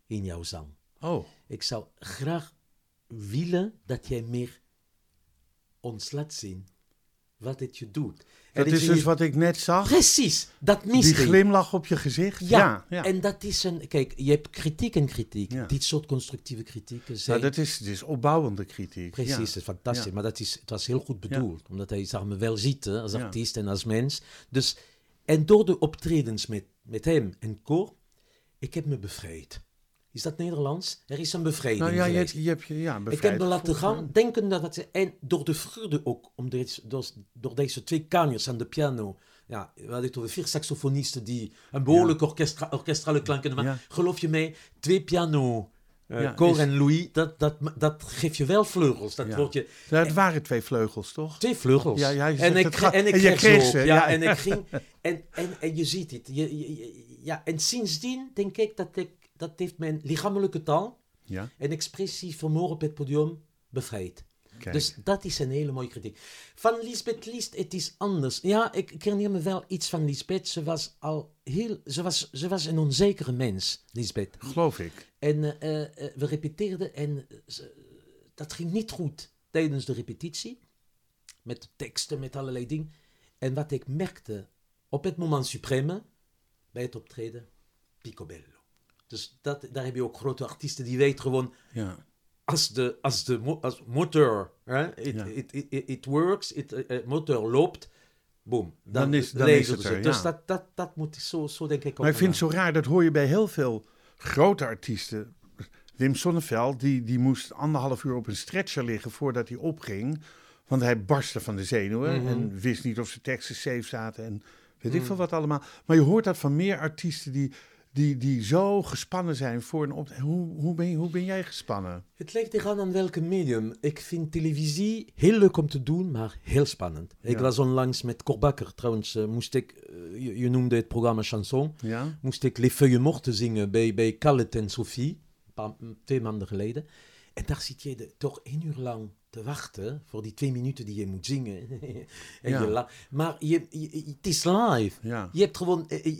in jouw zang. Oh, Ik zou graag willen dat jij meer ons laat zien wat het je doet. En dat is dus wat ik net zag. Precies, dat Die miste ik. glimlach op je gezicht. Ja, Ja, ja. en dat is een... Kijk, je hebt kritiek en kritiek. Ja. Dit soort constructieve kritieken Nou, zijn... dat is, is opbouwende kritiek. Precies, Ja. het is fantastisch. Ja. Maar dat is, het was heel goed bedoeld. Omdat hij zag me wel zitten als Ja. artiest en als mens. Dus, en door de optredens met, met hem en Cor, ik heb me bevrijd. Is dat Nederlands? Er is een bevrijding Nou ja, je, hebt- je hebt je ja, Ik heb me laten gaan, denken dat het... En door de vreugde ook, om deze, door, door deze twee kanjers aan de piano... Ja, we hadden het over vier saxofonisten die een behoorlijk orkestra, orkestrale klanken hebben. Ja. Geloof je mij, twee piano, eh Ja, Cor is- en Louis, dat, dat, dat geeft je wel vleugels. Dat Ja. wordt je, het waren twee vleugels, toch? Twee vleugels. Ja, ja, je en, ik, en ik en je kreeg, ze ja. En ik ging... En, en, en je ziet het. Je- ja, en sindsdien denk ik dat, ik dat heeft mijn lichamelijke taal Ja, en expressie vermogen op het podium bevrijd. kijk. Dus dat is een hele mooie kritiek. Van Lisbeth Liest, het is anders. Ja, ik, ik herinner me wel iets van Lisbeth. Ze was al heel... Ze was, ze was een onzekere mens, Lisbeth. Geloof ik. En eh, eh, we repeteerden en eh, ze- dat ging niet goed tijdens de repetitie. Met teksten, met allerlei dingen. En wat ik merkte op het moment supreme, bij het optreden, picobello. Dus dat, daar heb je ook grote artiesten die weten gewoon, Ja. als de, als de als motor, hè, it, Ja. it, it, it, works, it, eh, eh, motor loopt, boom. Dan is- dan is het er, Dus dat, dat, dat moet zo, zo denk ik ook. Maar ik vind het zo raar, dat hoor je bij heel veel grote artiesten. Wim Sonneveld, die, die moest anderhalf uur op een stretcher liggen voordat hij opging. Want hij barstte van de zenuwen Mhm. en wist niet of zijn teksten safe zaten en weet ik Mhm. veel wat allemaal. Maar je hoort dat van meer artiesten die, die, die zo gespannen zijn voor een op. Hoe, hoe, ben, hoe ben jij gespannen? Het ligt eraan aan welke medium. Ik vind televisie heel leuk om te doen, maar heel spannend. Ik was onlangs met Korbakker, trouwens, eh, moest ik, eh, je, je noemde het programma Chanson, Ja? moest ik Les Feuilles Mortes zingen bij, bij Khaled en Sophie, een paar, twee maanden geleden. En daar zit je de, toch één uur lang te wachten voor die twee minuten die je moet zingen. en Ja. je maar je, je- het is live. Ja. Je hebt gewoon, eh, eh,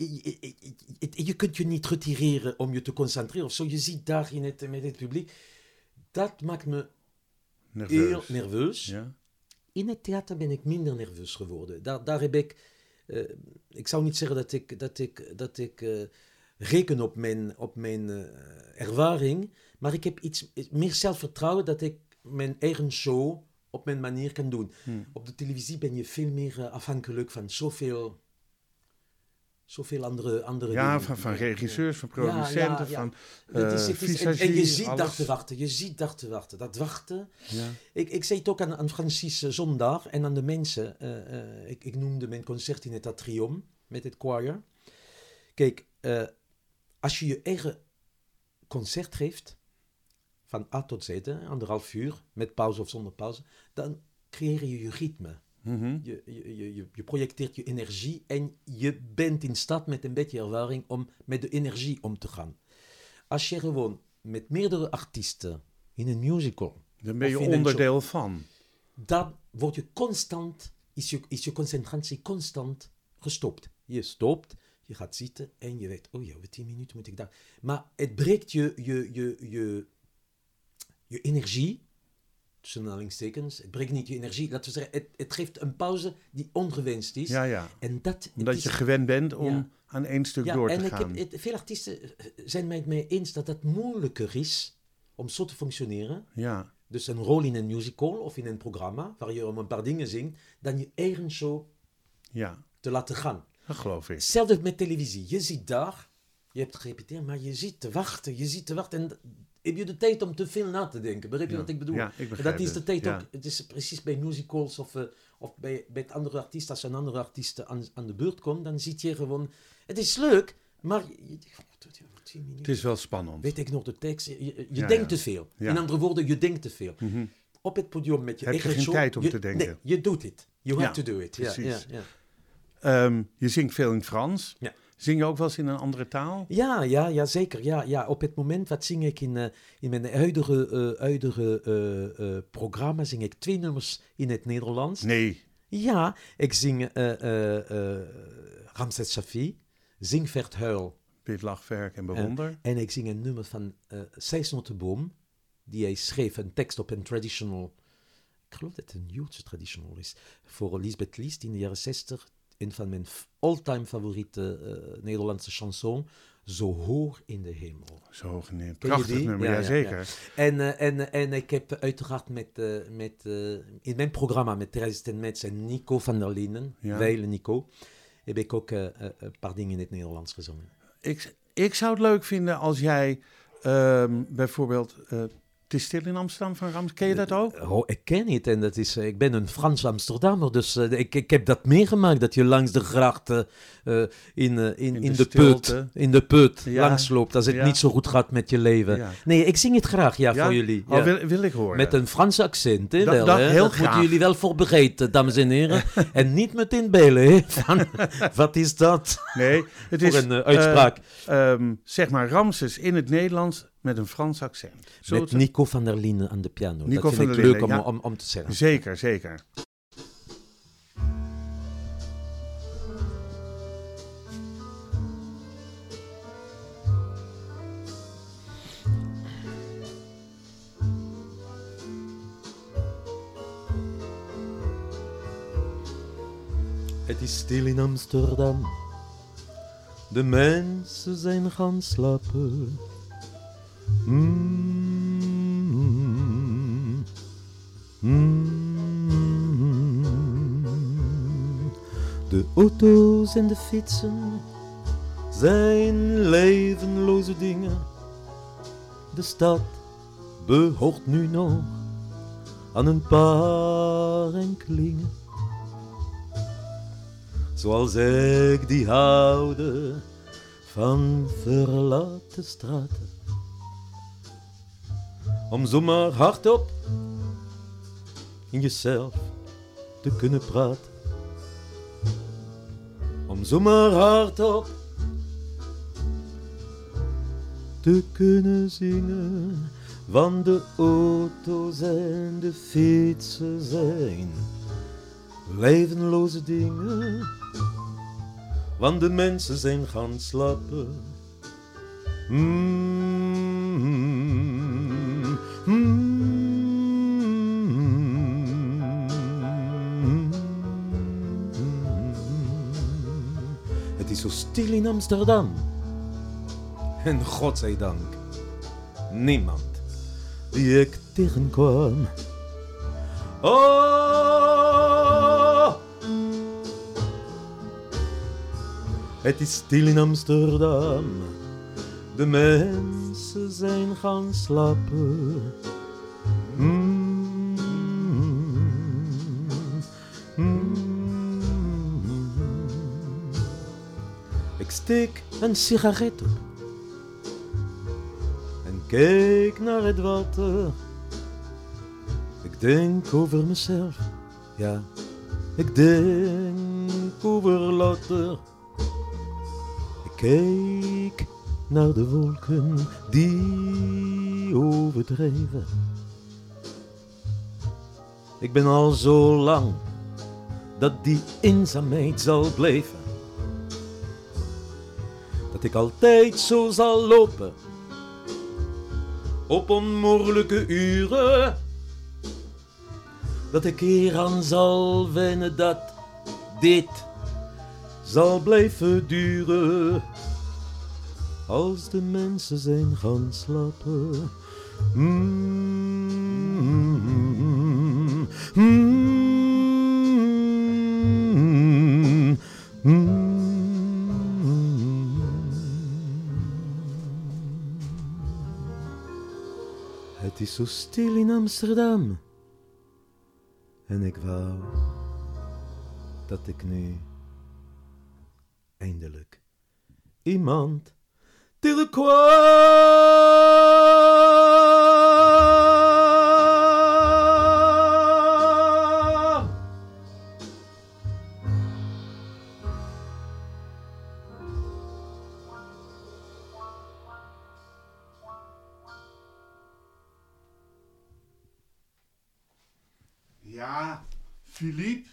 je, je- kunt je niet retireren om je te concentreren of zo. Je ziet daar in het, met het publiek. Dat maakt me heel Nerveus. nerveus. Ja? In het theater ben ik minder nerveus geworden. Daar, daar heb ik, eh, ik zou niet zeggen dat ik, dat ik, dat ik eh, reken op mijn, op mijn eh, ervaring, maar ik heb iets meer zelfvertrouwen dat ik mijn eigen show op mijn manier kan doen. Hmm. Op de televisie ben je veel meer eh, afhankelijk van zoveel, zoveel andere, andere Ja, dingen. van, van regisseurs, van Ja, ja, producenten, ja. van Het is- eh, het is- en, je ziet daar alles. te wachten, je ziet daar te wachten. Dat wachten, Ja. ik, ik zei het ook aan, aan Francis eh, zondag en aan de mensen. eh, eh, ik, ik noemde mijn concert in het atrium met het choir. Kijk, eh, als je je eigen concert geeft, van A tot Z, anderhalf uur, met pauze of zonder pauze, dan creëer je je ritme. Mhm. Je, je, je, je- je projecteert je energie en je bent in staat met een beetje ervaring om met de energie om te gaan. Als je gewoon met meerdere artiesten in een musical Dan ben je onderdeel van. dan word je constant, is je, is je concentratie constant gestopt. Je stopt, je gaat zitten en je weet, oh ja, over tien minuten moet ik daar. Maar het breekt je, je, je, je, je energie, tussen aanhalingstekens, het breekt niet je energie, laten we zeggen, het, het geeft een pauze die ongewenst is. Ja, ja. En dat, Omdat is- je gewend bent om Ja. aan één stuk ja, door te en ik gaan. heb, het, veel artiesten eh, zijn mij het mee eens dat het moeilijker is om zo te functioneren Ja, dus een rol in een musical of in een programma, waar je om een paar dingen zingt, dan je eigen show ja, te laten gaan. dat geloof ik. Hetzelfde met televisie. Je ziet daar, je hebt gerepeteerd, maar je zit te wachten, je zit te wachten. En heb je de tijd om te veel na te denken. Begrijp je Ja. wat ik bedoel? Ja, ik dat is de tijd Ja. ook. Het is precies bij musicals of, eh, of bij, bij het andere artiest. Als een andere artiest aan, aan de beurt komt, dan zit je gewoon. Het is leuk, maar. Je, Het is wel spannend. Weet ik nog de tekst? Je, je- je Ja, denkt te veel. In andere woorden, je denkt te veel. Mhm. Op het podium met je Heb je eigen geen show, tijd om je- te denken. Nee, je doet het. You have to do it. Ja, precies. Ehm, je zingt veel in Frans. Ja. Zing je ook wel eens in een andere taal? Ja, ja, ja, zeker. Ja, ja. Op het moment wat zing ik in, eh, in mijn huidige, eh, huidige eh, programma, zing ik twee nummers in het Nederlands. Nee. Ja, ik zing Ramses Shafi, Zing Vert Huil. Bid, lach, werk en bewonder. En ik zing een nummer van uh, Sijsnotenboom, die hij schreef, een tekst op een traditional, ik geloof dat het een Joodse traditional is, voor Lisbeth Liest in de jaren 60. Een van mijn all-time favoriete eh, Nederlandse chanson, Zo hoog in de hemel. Zo hoog in de- je Prachtig nummer, Ja, ja, ja, zeker. En, eh, en, en ik heb uiteraard met, eh, met, eh, in mijn programma met Therese ten Metz en Nico van der Linden. Weile Nico, heb ik ook eh, eh, een paar dingen in het Nederlands gezongen. Ik, ik zou het leuk vinden als jij ehm, bijvoorbeeld... eh het is stil in Amsterdam van Rams. Ken je dat ook? Oh, ik ken het en dat is, eh, ik ben een Frans Amsterdammer, dus eh, ik, ik heb dat meegemaakt, dat je langs de gracht eh, eh, in, eh, in, in, de put, in de put Ja. als het Ja. niet zo goed gaat met je leven. Ja. Nee, ik zing het graag, ja, voor jullie. Oh, wil, wil ik horen. Met een Frans accent, hè, Dat- wel, dat hè? heel dat graag. moeten jullie wel eh, dames en heren. en niet meteen bellen, hè, van, wat is dat Nee, het voor is... een eh, uitspraak. eh, ehm, zeg maar Ramses in het Nederlands met een Frans accent. Zo met Nico van der Linden aan de piano. Nico dat vind ik leuk om, ja. om, om te zeggen. Zeker, zeker. Het is stil in Amsterdam. De mensen zijn gaan slapen. De auto's en de fietsen zijn levenloze dingen. De stad behoort nu nog aan een paar enkelingen. Zoals ik die houden van verlaten straten. Om zomaar hardop in jezelf te kunnen praten. Om zomaar hardop te kunnen zingen. Want de auto's en de fietsen zijn levenloze dingen. Want de mensen zijn gaan slapen. Mm, Amsterdam. En godzijdank, niemand die ik tegenkwam. Oh! Het is stil in Amsterdam. De mensen zijn gaan slapen. Mm, Ik een sigaret op. En kijk naar het water. Ik denk over mezelf, ja. Ik denk over later. Ik kijk naar de wolken die overdreven. Ik ben al zo lang dat die eenzaamheid zal blijven. Ik altijd zo zal lopen op onmogelijke uren. Dat ik hieraan zal wennen dat dit zal blijven duren. Als de mensen zijn gaan slapen. Mm, mm, zo stil in Amsterdam. En ik wou dat ik nu eindelijk iemand tegenkwam. Ja, Philippe.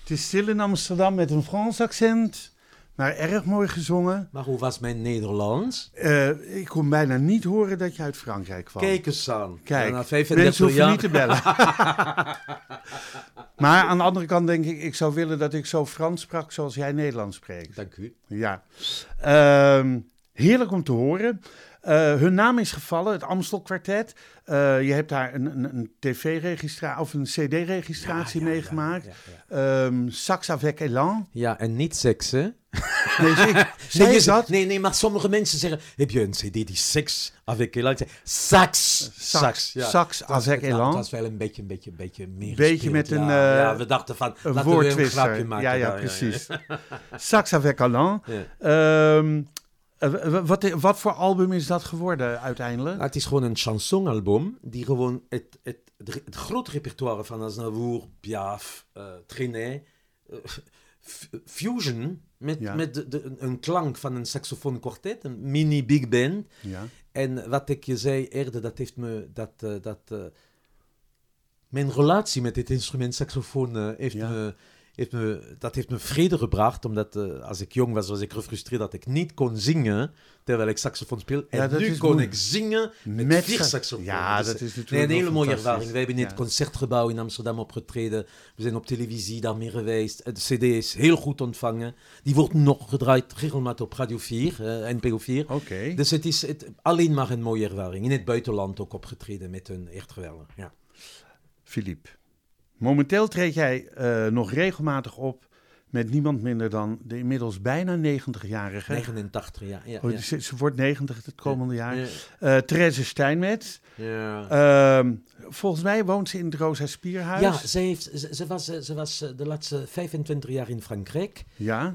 Het is stil in Amsterdam met een Frans accent, maar erg mooi gezongen. Maar hoe was mijn Nederlands? Eh, ik kon bijna niet horen dat je uit Frankrijk kwam. Kijk eens aan. Kijk, Na mensen 35 hoeven niet te bellen. maar aan de andere kant denk ik, ik zou willen dat ik zo Frans sprak zoals jij Nederlands spreekt. Dank u. Ja. Ehm, heerlijk om te horen. Eh, hun naam is gevallen, het Amstel Quartet. Eh, je hebt daar een, een, een tv-registratie of een cd-registratie Ja, ja, meegemaakt. ja, ja, Ehm, Sax avec Elan. Ja, en niet seks, hè? Nee, zie- Nee, je dat? nee, nee, maar sommige mensen zeggen: Heb je een CD die seks avec Elan? Zeg, Sax. Sax. ja. Sax avec Elan. Het was wel een beetje, een beetje, een beetje meer. Beetje gespeeld, met een, Ja, eh, ja, we dachten van. Een laten we een grapje maken. ja, ja, precies. Sax avec Elan. Ja. Eh, wat, wat voor album is dat geworden uiteindelijk? Nou, het is gewoon een chansonalbum die gewoon het, het, het, het grote repertoire van Aznavour, Piaf, eh Trenet, eh, fusion met, Ja. met de, de- een klank van een saxofoonkwartet, een mini big band. Ja. En wat ik je zei eerder, dat heeft me dat, dat eh, mijn relatie met dit instrument saxofoon heeft Ja. me, heeft me, dat heeft me vrede gebracht, omdat eh, als ik jong was, was ik gefrustreerd dat ik niet kon zingen terwijl ik saxofoon speel. En Ja, nu kon ik zingen met, Met vier sa- saxofoons. Ja, Dus, dat eh, is natuurlijk Nee, een hele mooie ervaring. We hebben in het Ja. concertgebouw in Amsterdam opgetreden. We zijn op televisie daarmee geweest. De CD is heel goed ontvangen. Die wordt nog gedraaid regelmatig op Radio 4, eh, NPO 4. Oké. Dus het is het, alleen maar een mooie ervaring. In het buitenland ook opgetreden met een echt geweldig. Ja. Philippe. Momenteel treed jij eh, nog regelmatig op met niemand minder dan de inmiddels bijna 90-jarige. 89, ja. ja, Oh, ja. ze, ze wordt 90 het komende jaar. Ja, Eh Therese Steinmetz. ja. Ehm, volgens mij woont ze in het Rosa Spierhuis. Ja, ze, heeft, ze, ze was, ze was eh, de laatste 25 jaar in Frankrijk Ja?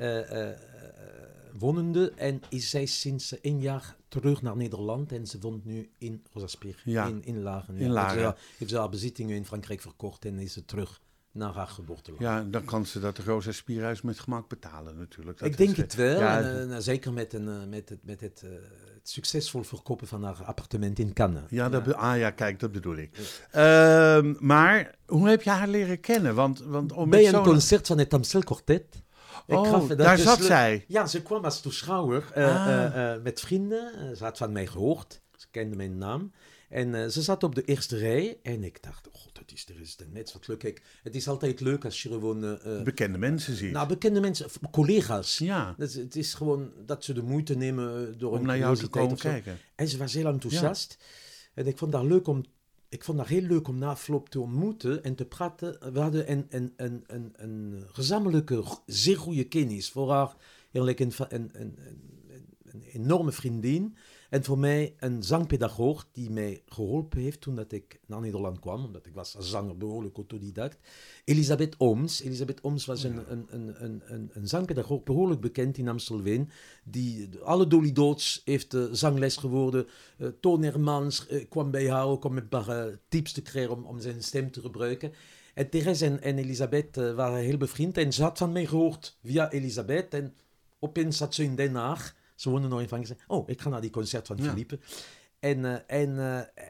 wonende en is zij sinds één jaar terug naar Nederland en ze woont nu in Rosaspier, Ja. in, in Laren. In Laren. Heeft, ze, heeft ze haar bezittingen in Frankrijk verkocht en is ze terug naar haar geboorteland. Ja, dan kan ze dat Rosa Spierhuis met gemak betalen natuurlijk. Dat ik denk eh, het wel, Ja, en, eh, nou, zeker met, een, eh, met, het, met het, eh, het succesvol verkopen van haar appartement in Cannes. ja, dat be- ah ja, kijk, dat bedoel ik. Ehm, maar hoe heb je haar leren kennen? Want, want om Bij een concert van het Amstel Quartet. Ik Oh, dat daar is zat zij. Ja, ze kwam als toeschouwer eh, Ah. eh, eh, met vrienden. Ze had van mij gehoord. Ze kende mijn naam. En ze zat op de eerste rij. En ik dacht, oh, dat is er is de net wat leuk. Kijk, het is altijd leuk als je gewoon... eh, bekende mensen ziet. nou, bekende mensen, collega's. ja, Dat het is gewoon dat ze de moeite nemen door om naar jou te komen kijken. En ze was heel enthousiast. En ik vond dat leuk om. Ik vond dat heel leuk om na afloop te ontmoeten en te praten. We hadden een, een, een, een, een gezamenlijke, zeer goede kennis. Voor haar een, een, een, een, een enorme vriendin. En voor mij een zangpedagoog die mij geholpen heeft toen dat ik naar Nederland kwam. Omdat ik was als zanger behoorlijk autodidact. Elisabeth Ooms. Elisabeth Ooms was een, een, een, een, een, een zangpedagoog, behoorlijk bekend in Amstelveen. Die alle Dolly Doods heeft eh, zangles geworden. Eh Toon Hermans eh, kwam bij haar ook om een paar tips te krijgen om, om zijn stem te gebruiken. En Therese en, en Elisabeth waren heel bevriend. En ze had van mij gehoord via Elisabeth. En opeens zat ze in Den Haag. Ze woonde nog in Frankrijk. Oh, ik ga naar die concert van Ja. Philippe. En, eh, en, eh,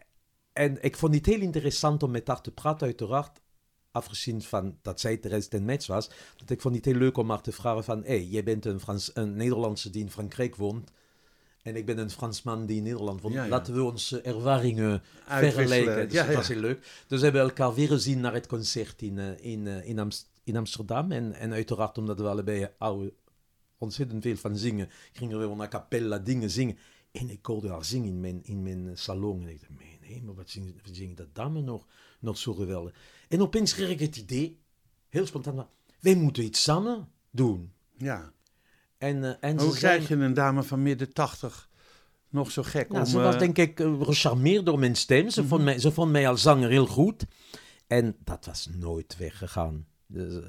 en ik vond het heel interessant om met haar te praten, uiteraard. Afgezien van dat zij Therese ten Metz was. Dat ik vond het heel leuk om haar te vragen van... Hé, hey, jij bent een, Frans, een Nederlandse die in Frankrijk woont. En ik ben een Fransman die in Nederland woont. Ja, ja. Laten we onze ervaringen vergelijken. Dus Ja, dat ja. was heel leuk. Dus we hebben elkaar weer gezien naar het concert in, eh, in, in, Amst- in Amsterdam. En, en uiteraard omdat we allebei oude, ontzettend veel van zingen, gingen we wel naar cappella dingen zingen. En ik hoorde haar zingen in mijn, in mijn eh, salon. En ik dacht, mijn hemel, wat zingen, wat zingen dat dame nog, nog zo geweldig. En opeens kreeg ik het idee, heel spontaan, wij moeten iets samen doen. Ja. En, eh, en Hoe ze krijg zijn- je een dame van midden 80 nog zo gek Nou, om... ze was eh, denk ik gecharmeerd door mijn stem. Ze, vond mij, ze vond mij als zanger heel goed. En dat was nooit weggegaan. Dus, eh,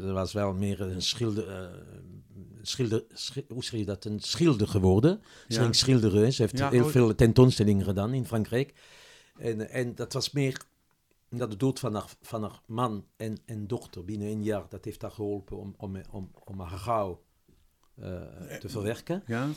ze was wel meer een schilder... eh, schilder hoe schreef je dat? Een schilder geworden. Ze ging schilderen. Ze heeft heel oh. veel tentoonstellingen gedaan in Frankrijk. En, en dat was meer... Dat de dood van haar, van haar man en, en dochter binnen een jaar, dat heeft haar geholpen om, om, om, om haar rouw eh, te verwerken. ja,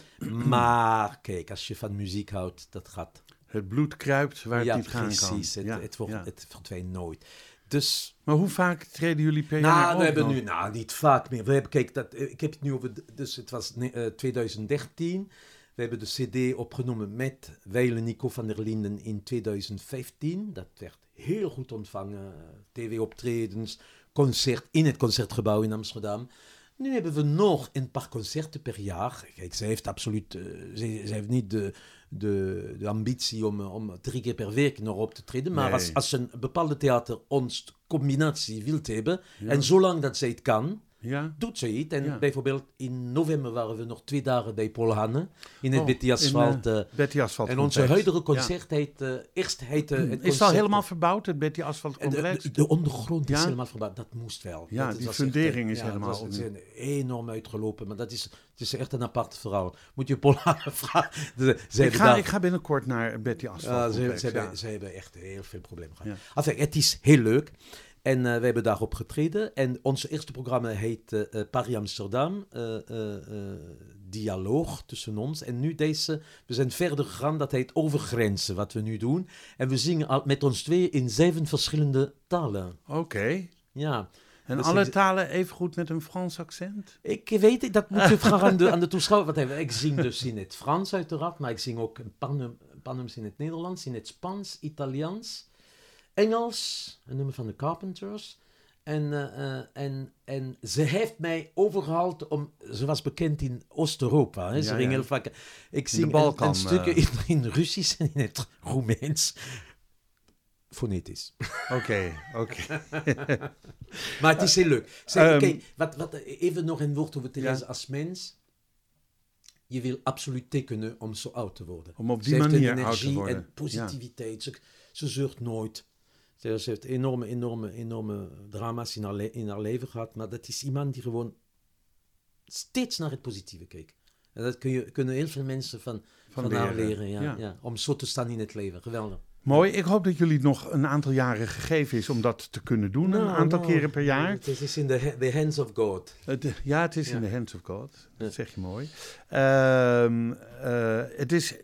Maar kijk, als je van muziek houdt, dat gaat. het bloed kruipt waar het ja, niet gaan precies. kan. Het, ja, het, wordt, het verdwijnt nooit. Dus, Maar hoe vaak treden jullie per jaar nou, op we hebben nu, nou, niet vaak meer. We hebben, kijk, dat, eh, ik heb het nu over, dus het was ne- eh, 2013. We hebben de CD opgenomen met Weile Nico van der Linden in 2015. Dat werd heel goed ontvangen. TV-optredens, concert in het concertgebouw in Amsterdam. Nu hebben we nog een paar concerten per jaar. Kijk, zij heeft absoluut, eh, zij, zij heeft niet de, de, de ambitie om, om drie keer per week nog op te treden. Maar Nee. als, als een bepaalde theater ons combinatie wil hebben, en zolang dat zij het kan, Ja? doet ze het. En Ja. bijvoorbeeld in november waren we nog twee dagen bij Paul Hanne in het Oh, Betty in, Asphalt. eh, eh, Betty Asphalt en onze huidige concert heet, eh, eerst heette het Ja. Is het al concert- helemaal verbouwd, het Betty Asphalt Complex? de, de ondergrond is helemaal verbouwd. Dat moest wel. Ja, dat die fundering echt, is helemaal dat. Het is enorm uitgelopen, maar dat is, het is echt een apart verhaal. Moet je Paul Hanne vragen. De- ik, ga, daar- ik ga binnenkort naar Betty Asphalt ze, Complex. ze, hebben, ja. ze hebben echt heel veel problemen gehad. Enfin, het is heel leuk. En eh, we hebben daarop getreden. En ons eerste programma heet eh, eh, Paris-Amsterdam. eh, eh, dialoog tussen ons. En nu deze, we zijn verder gegaan, dat heet Overgrenzen, wat we nu doen. En we zingen al met ons twee in zeven verschillende talen. Oké. Ja, En Dus alle ik- talen even goed met een Frans accent? ik weet het, dat moet je vragen aan de, aan de toeschouwer. Want ik zing dus in het Frans uiteraard, maar ik zing ook nummers in het Nederlands, in het Spaans, Italiaans, Engels, een nummer van de Carpenters. En, eh, eh, en, en ze heeft mij overgehaald om, ze was bekend in Oost-Europa. hè. Ze Ja, ging ja. heel vaak, ik zing een, een stukje eh. in, in Russisch en in het Roemeens. Fonetisch. Oké, oké. Maar het is heel leuk. Zeg, Ehm, kijk, wat, wat, even nog een woord over Therese Ja. als mens. Je wil absoluut tekenen om zo oud te worden. Om op Ze die heeft manier oud te energie worden. en positiviteit. Ze, ze zeurt nooit. Ze ze heeft enorme, enorme, enorme drama's in haar, le- in haar leven gehad. Maar dat is iemand die gewoon steeds naar het positieve keek. En dat kun je, kunnen heel veel mensen van, van, haar leren. Ja, ja. ja. Om zo te staan in het leven. Geweldig. Mooi. Ik hoop dat jullie nog een aantal jaren gegeven is om dat te kunnen doen. een Nou, aantal nou, keren per jaar. Het is in the, ha- the hands of God. Ja, het is Ja. in the hands of God. Dat zeg je mooi. Ehm, eh, het is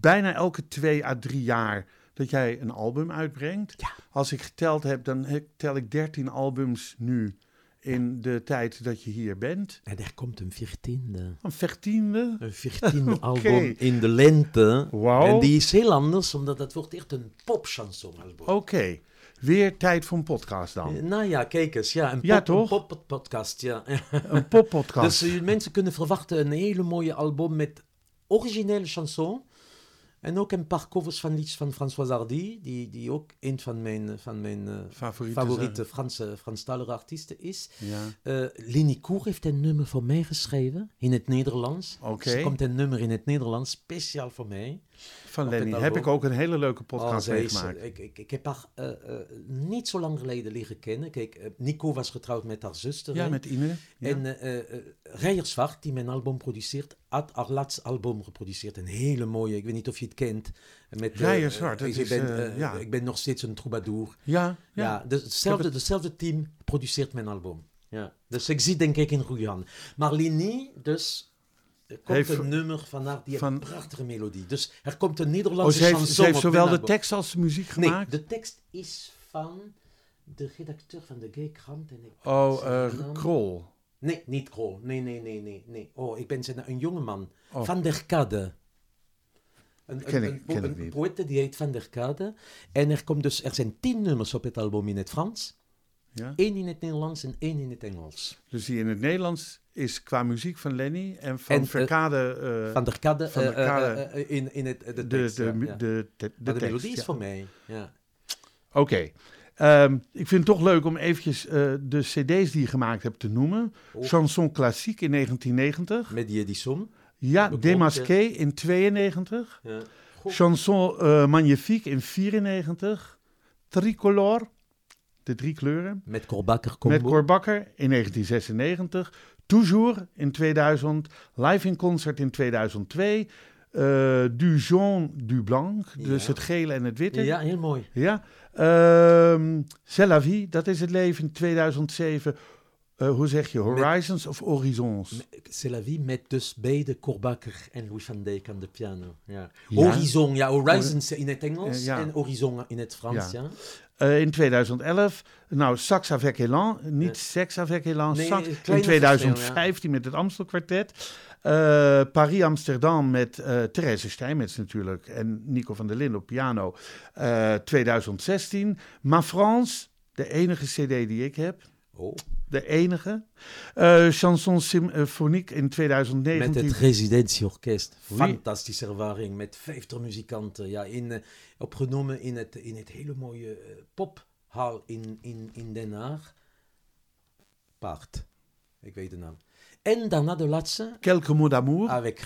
bijna elke twee à drie jaar dat jij een album uitbrengt. Ja. Als ik geteld heb, dan tel ik 13 albums nu in de tijd dat je hier bent. En er komt een veertiende. Een veertiende. Een veertiende Oké. album in de lente. Wauw. En die is heel anders, omdat het wordt echt een popchansonalbum. Oké, weer tijd voor een podcast dan. Eh, Nou ja, kijk eens. Ja, een, Ja, pop, een pop-podcast, ja. Een poppodcast. Dus eh, mensen kunnen verwachten een hele mooie album met originele chansons. En ook een paar covers van liedjes van François Hardy, die, die ook een van mijn, eh, van mijn eh, Favoriete favoriete Franse, Franstalige artiesten is. Ja. Eh Lini Koer heeft een nummer voor mij geschreven in het Nederlands. Oké. Er komt een nummer in het Nederlands speciaal voor mij. Van Lenny. Heb ik ook een hele leuke podcast Oh, meegemaakt. ik, ik, ik heb haar eh, eh, niet zo lang geleden leren kennen. Kijk, eh, Nico was getrouwd met haar zuster. Ja, met Ine. Ja. En Zwart, die mijn album produceert, had haar laatste album geproduceerd. Een hele mooie, ik weet niet of je het kent. Met, Zwart, dat ik, is, ben, ja. ik ben nog steeds een troubadour. ja, Ja, ja. dus hetzelfde, hetzelfde team produceert mijn album. Ja. Dus ik zie denk ik in goede handen. Maar Lini, dus... Er komt Heeft- een nummer van haar, die van- heeft een prachtige melodie. Dus er komt een Oh, Nederlandse ze heeft, chanson ze heeft op zowel de tekst als de muziek Nee, gemaakt? de tekst is van de redacteur van de Gay Krant. En ik Oh, naam- Krol. Nee, niet Krol. Nee, nee, nee, nee, nee. Oh, ik ben zijn, een jongeman. Oh. Van der Kade. Een, Ken een, ik- ken een poëte die heet Van der Kade. En er, komt dus, er zijn tien nummers op het album in het Frans. Ja? één in het Nederlands en één in het Engels. Dus die in het Nederlands is qua muziek van Lenny en van En, eh, Verkade eh, Van der Kade, Van eh, in, in het, de de, tekst. de, mu- ja. de, de, de de melodie is voor mij. Ja. Oké. Ehm, ik vind het toch leuk om eventjes de cd's die je gemaakt hebt te noemen. Oh. Chanson Klassiek in 1990. Met die Edison. Ja, Démasqué in 92. Ja. Chanson Magnifique in 94. Tricolore, de drie kleuren. Met Korbakker. Met Cor Bakker in 1996. Toujours in 2000. Live in concert in 2002. eh du jaune, du blanc. Dus Ja. het gele en het witte. Ja, heel mooi. Ja. Ehm C'est la vie, dat is het leven in 2007. Eh, hoe zeg je? Horizons of Horizons? C'est la vie met dus beide Korbakker en Louis van Dijk aan de piano. Ja. Ja. Horizon, ja, Horizons in het Engels Eh, ja. en Horizon in het Frans, Ja. Eh, in 2011. Nou, Sax avec Elan. Niet Ja. Sex avec Elan. Nee, Sax. In kleine 2015 met het Amstel Kwartet. Eh, Paris-Amsterdam met eh Therese Stijmets natuurlijk. En Nico van der Linden op piano. Eh, 2016. Ma France. De enige cd die ik heb. Oh. De enige. Eh Chanson Symphonique in 2019. Met het residentieorkest. Fantastische ervaring met 50 muzikanten. Ja, in, eh, opgenomen in het, in het hele mooie eh, pophal in, in, in Den Haag. Paard. Ik weet de naam. En daarna de laatste, Quelques mots d'amour. avec.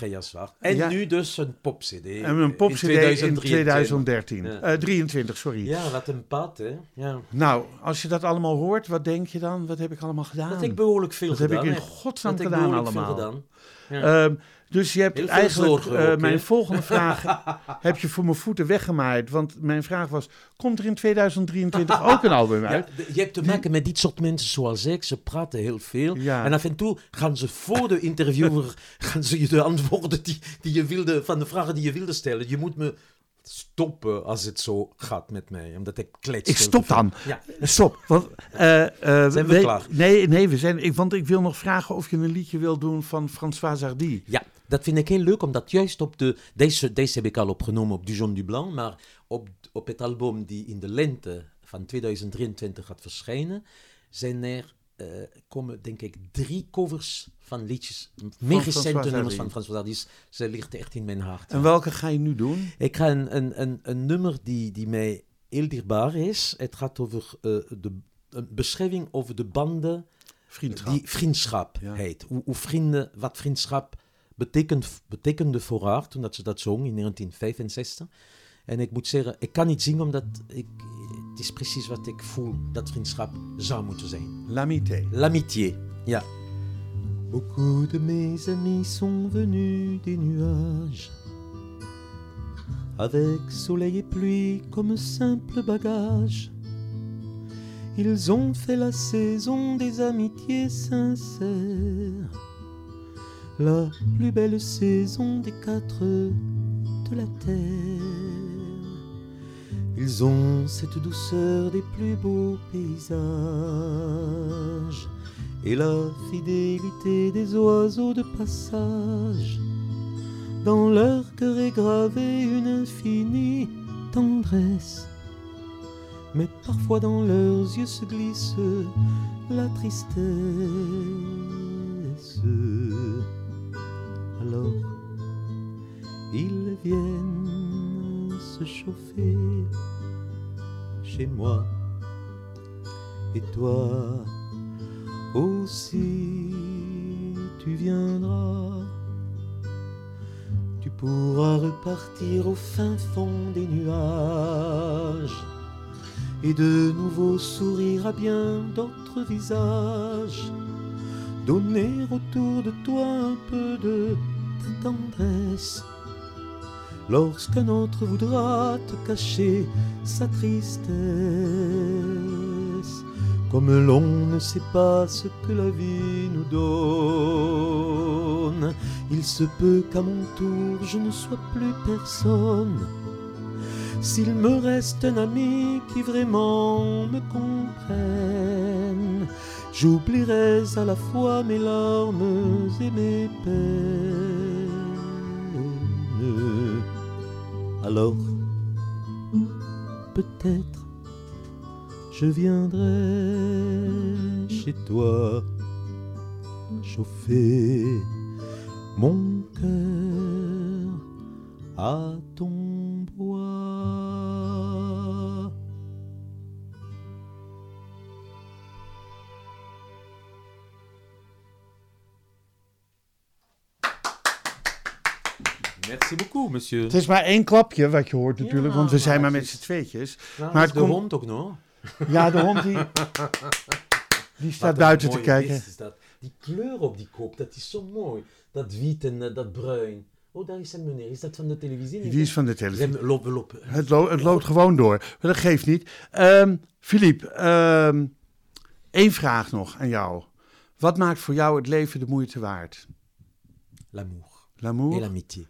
En Ja. nu dus een popcd. en een pop-cd in 2013. Ja. Eh, 23, sorry. Ja, wat een pad, hè. Ja. Nou, als je dat allemaal hoort, wat denk je dan? Wat heb ik allemaal gedaan? Dat heb ik behoorlijk veel Dat heb gedaan. ik in godsnaam Dat heb ik gedaan behoorlijk veel allemaal. gedaan. Ja. Ehm, dus je hebt eigenlijk eh, ook, mijn volgende vraag heb je voor mijn voeten weggemaaid. Want mijn vraag was, komt er in 2023 ook een album uit? je hebt te maken met dit soort mensen zoals ik. Ze praten heel veel. Ja. En af en toe gaan ze voor de interviewer gaan ze je de antwoorden die, die je wilde, van de vragen die je wilde stellen. Je moet me stoppen als het zo gaat met mij. Omdat ik klets. Ik stop dan. Ja. Stop. Want, eh, eh, Zijn we klaar? Nee, nee we zijn, ik, want ik wil nog vragen of je een liedje wil doen van François Hardy. Ja, dat vind ik heel leuk, omdat juist op de... Deze, deze heb ik al opgenomen op Dijon du Blanc, maar op, op het album die in de lente van 2023 gaat verschijnen, zijn er, eh, komen denk ik drie covers van liedjes, meer recente nummers van François Hardy. Ze ligt echt in mijn hart. En welke ga je nu doen? Ik ga een, een, een, een nummer die, die mij heel dierbaar is. Het gaat over eh, de, een beschrijving over de banden Vriendschap. die vriendschap Ja. heet. Hoe, hoe vrienden, wat vriendschap betekent, betekende voor haar toen dat ze dat zong in 1965. En ik moet zeggen, ik kan niet zingen omdat ik, het is precies wat ik voel dat vriendschap zou moeten zijn. L'amitié. L'amitié, ja. Beaucoup de mes amis sont venus des nuages Avec soleil et pluie comme simple bagage Ils ont fait la saison des amitiés sincères La plus belle saison des quatre de la terre Ils ont cette douceur des plus beaux paysages et la fidélité des oiseaux de passage. Dans leur cœur est gravée une infinie tendresse, mais parfois dans leurs yeux se glisse la tristesse. Alors, ils viennent se chauffer chez moi et toi aussi tu viendras. Tu pourras repartir au fin fond des nuages et de nouveau sourire à bien d'autres visages. Donner autour de toi un peu de tendresse. Lorsqu'un autre voudra te cacher sa tristesse, comme l'on ne sait pas ce que la vie nous donne, il se peut qu'à mon tour je ne sois plus personne. S'il me reste un ami qui vraiment me comprenne, j'oublierai à la fois mes larmes et mes peines. Alors, peut-être je viendrai chez toi chauffer mon cœur à monsieur. Het is maar één klapje wat je hoort natuurlijk, Ja, want we zijn maar met z'n tweetjes. Nou, Maar het de komt- hond ook nog. Ja, de hond die, die staat buiten te kijken. is dat. Die kleur op die kop, dat is zo mooi. Dat wit en eh, dat bruin. Oh, daar is een meneer. Is dat van de televisie? Die is van de televisie. Rem- Lopen, lopen. Het, lo- het loopt gewoon door. Maar dat geeft niet. Ehm Philippe, ehm, één vraag nog aan jou. Wat maakt voor jou het leven de moeite waard? L'amour et L'amour l'amitié.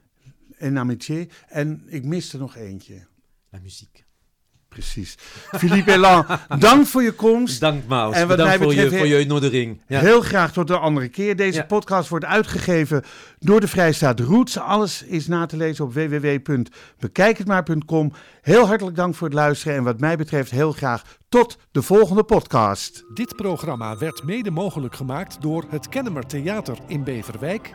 En amitié. En ik mis er nog eentje. La muziek. Precies. Philippe Elan, dank voor je komst. Dank Maus. En wat Bedankt mij voor, je, betreft- voor je uitnodiging. Ja. Heel graag tot een andere keer. Deze Ja. podcast wordt uitgegeven door de Vrijstaat Roots. Alles is na te lezen op www.bekijkhetmaar.com. Heel hartelijk dank voor het luisteren. En wat mij betreft heel graag tot de volgende podcast. Dit programma werd mede mogelijk gemaakt door het Kennemer Theater in Beverwijk